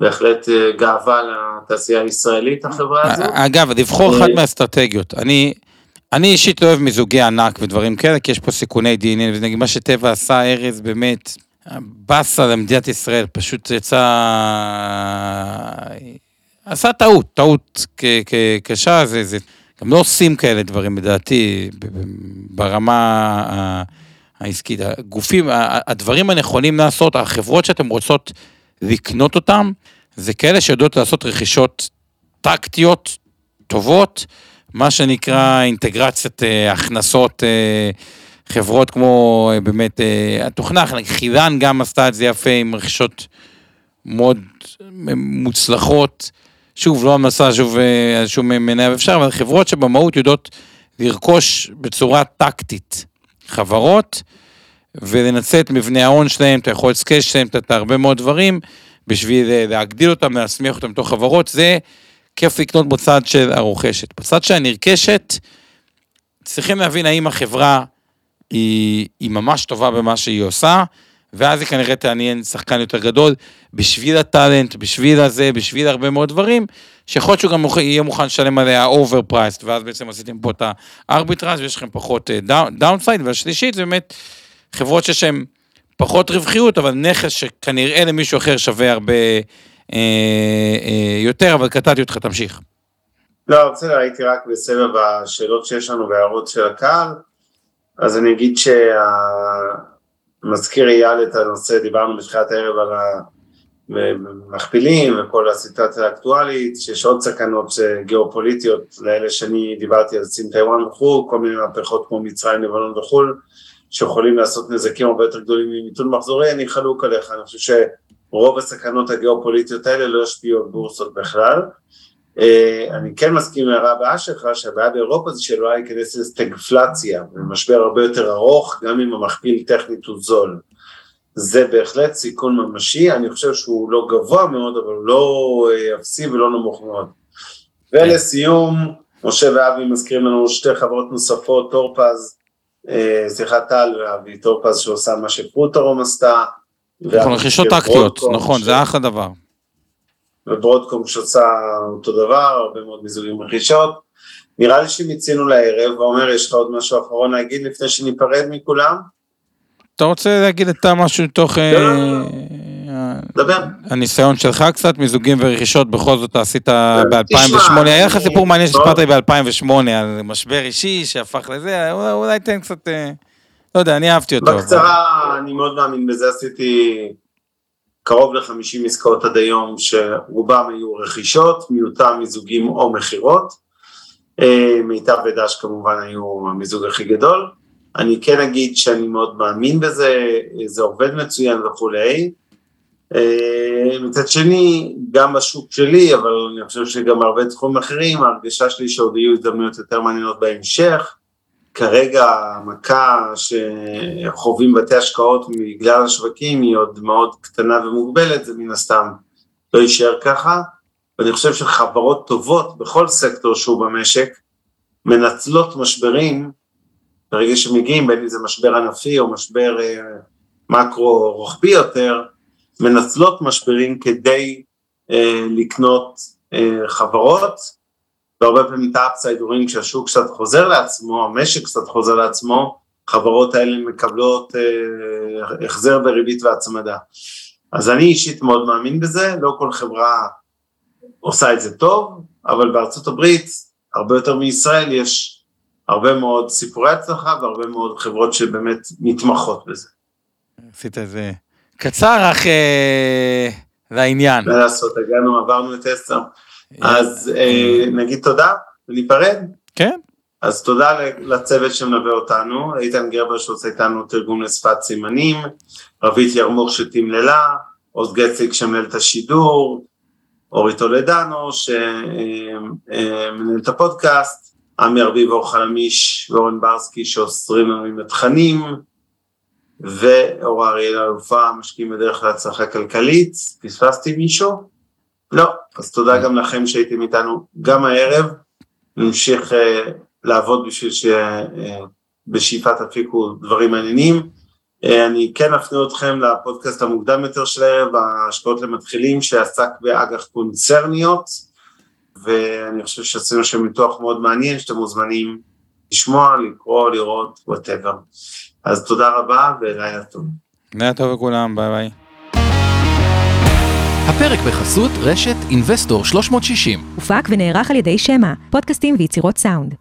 Speaker 4: בהחלט אה, גאווה לתעשייה הישראלית, החברה הזאת.
Speaker 3: אגב, לבחור אחת אה, מהאסטרטגיות. אני, אני אישית לא אוהב מיזוגי ענק ודברים כאלה, כי יש פה סיכוני DNA, ונגיד מה שטבע עשה, ארז, באמת, באסה למדינת ישראל, פשוט יצא... עשה טעות, טעות קשה, זה, זה... גם לא עושים כאלה דברים, לדעתי, ברמה העסקית. הגופים, הדברים הנכונים לעשות, החברות שאתם רוצות לקנות אותם, זה כאלה שיודעות לעשות רכישות טקטיות טובות, מה שנקרא אינטגרציית אה, הכנסות, אה, חברות כמו אה, באמת התוכנה, חירן גם עשתה את זה יפה עם רכישות מאוד מוצלחות. שוב, לא המסע שוב, שום מנהל אפשר, אבל חברות שבמהות יודעות לרכוש בצורה טקטית חברות, ולנצל את מבנה ההון שלהם, את היכולת סקייש שלהם, את הרבה מאוד דברים, בשביל אה, להגדיל אותם, להסמיך אותם בתוך חברות, זה כיף לקנות בצד של הרוכשת. בצד של הנרכשת, צריכים להבין האם החברה היא, היא ממש טובה במה שהיא עושה, ואז היא כנראה תעניין שחקן יותר גדול, בשביל ה talent, בשביל הזה, בשביל הרבה מאוד דברים, שיכול להיות שהוא גם יהיה מוכן לשלם עליה overpriced, ואז בעצם עשיתם פה את הארביטראז' ויש לכם פחות downside, אה, והשלישית זה באמת חברות שיש להן פחות רווחיות, אבל נכס שכנראה למישהו אחר שווה הרבה אה, אה, יותר, אבל קטעתי אותך, תמשיך.
Speaker 4: לא, בסדר, הייתי רק בסבב השאלות שיש לנו והערות של הקהל, אז אני אגיד שהמזכיר אייל את הנושא, דיברנו בתחילת הערב על המכפילים וכל הסיטואציה האקטואלית, שיש עוד סכנות גיאופוליטיות לאלה שאני דיברתי על סין טיוואן וכו', כל מיני מהפכות כמו מצרים, לבנון וכו', שיכולים לעשות נזקים הרבה יותר גדולים ממיתון מחזורי, אני חלוק עליך, אני חושב שרוב הסכנות הגיאופוליטיות האלה לא ישפיעו על בורסות בכלל. אה, אני כן מסכים עם ההערה הבאה שלך שהבעיה באירופה זה שלא היה להיכנס לסטגפלציה, משבר הרבה יותר ארוך, גם אם המכפיל טכנית הוא זול. זה בהחלט סיכון ממשי, אני חושב שהוא לא גבוה מאוד, אבל לא אה, אפסי ולא נמוך מאוד. ולסיום, משה ואבי מזכירים לנו שתי חברות נוספות, טורפז, אה, סליחה טל ואבי, טורפז שעושה מה שפרוטרום עשתה.
Speaker 3: נכון, רכישות טקטיות, נכון, זה אחלה דבר.
Speaker 4: וברודקום שעושה אותו דבר, הרבה מאוד מיזוגים רכישות. נראה לי שמיצינו לערב, ועומר, יש לך עוד משהו אחרון להגיד לפני שניפרד מכולם?
Speaker 3: אתה רוצה להגיד אתה משהו תוך...
Speaker 4: אה, דבר.
Speaker 3: הניסיון שלך קצת, מיזוגים ורכישות, בכל זאת עשית ב-2008, היה לך סיפור מעניין שסיפרת לי ב-2008 על משבר אישי שהפך לזה, אולי תן קצת, אה, לא יודע, אני אהבתי אותו.
Speaker 4: בקצרה, אני מאוד מאמין בזה, עשיתי קרוב ל-50 עסקאות עד היום, שרובם היו רכישות, מיעוטם מיזוגים או מכירות. אה, מיטב ודש כמובן היו המיזוג הכי גדול. אני כן אגיד שאני מאוד מאמין בזה, זה עובד מצוין וכולי. אה, מצד שני, גם בשוק שלי, אבל אני חושב שגם הרבה תחומים אחרים, ההרגשה שלי שעוד יהיו הזדמנויות יותר מעניינות בהמשך. כרגע המכה שחווים בתי השקעות בגלל השווקים היא עוד מאוד קטנה ומוגבלת, זה מן הסתם לא יישאר ככה, ואני חושב שחברות טובות בכל סקטור שהוא במשק מנצלות משברים ברגע שמגיעים, בין אם זה משבר ענפי או משבר אה, מקרו רוחבי יותר, מנצלות משברים כדי אה, לקנות אה, חברות, והרבה פעמים את האפסייד רואים כשהשוק קצת חוזר לעצמו, המשק קצת חוזר לעצמו, חברות האלה מקבלות אה, החזר בריבית והצמדה. אז אני אישית מאוד מאמין בזה, לא כל חברה עושה את זה טוב, אבל בארצות הברית, הרבה יותר מישראל, יש הרבה מאוד סיפורי הצלחה והרבה מאוד חברות שבאמת מתמחות בזה.
Speaker 3: עשית איזה קצר אך אה, לעניין.
Speaker 4: מה לעשות, הגענו, עברנו את עשר. אז אה, נגיד תודה וניפרד.
Speaker 3: כן.
Speaker 4: אז תודה לצוות שמלווה אותנו, איתן גרבר שעושה איתנו תרגום לשפת סימנים, רבית ירמוך שתמללה, עוז גציג שמנהל את השידור, אורי טולדנו שמנהל את הפודקאסט, עמי ארביב אור חלמיש ואורן ברסקי שאוסרים לנו עם התכנים, ואור אריאל אלופה משקיעים בדרך להצלחה כלכלית, פספסתי מישהו? לא, אז תודה גם לכם שהייתם איתנו גם הערב, נמשיך uh, לעבוד בשביל שבשאיפה uh, תפיקו דברים מעניינים. אה, אני כן אפנה אתכם לפודקאסט המוקדם יותר של הערב, ההשקעות למתחילים שעסק באג"ח קונצרניות, ואני חושב שעשינו שם ניתוח מאוד מעניין שאתם מוזמנים לשמוע, לקרוא, לראות, whatever. אז תודה רבה ולילה טוב.
Speaker 3: לילה טוב לכולם, ביי ביי.
Speaker 1: הפרק בחסות רשת אינבסטור 360.
Speaker 2: הופק ונערך על ידי שמע, פודקאסטים ויצירות סאונד.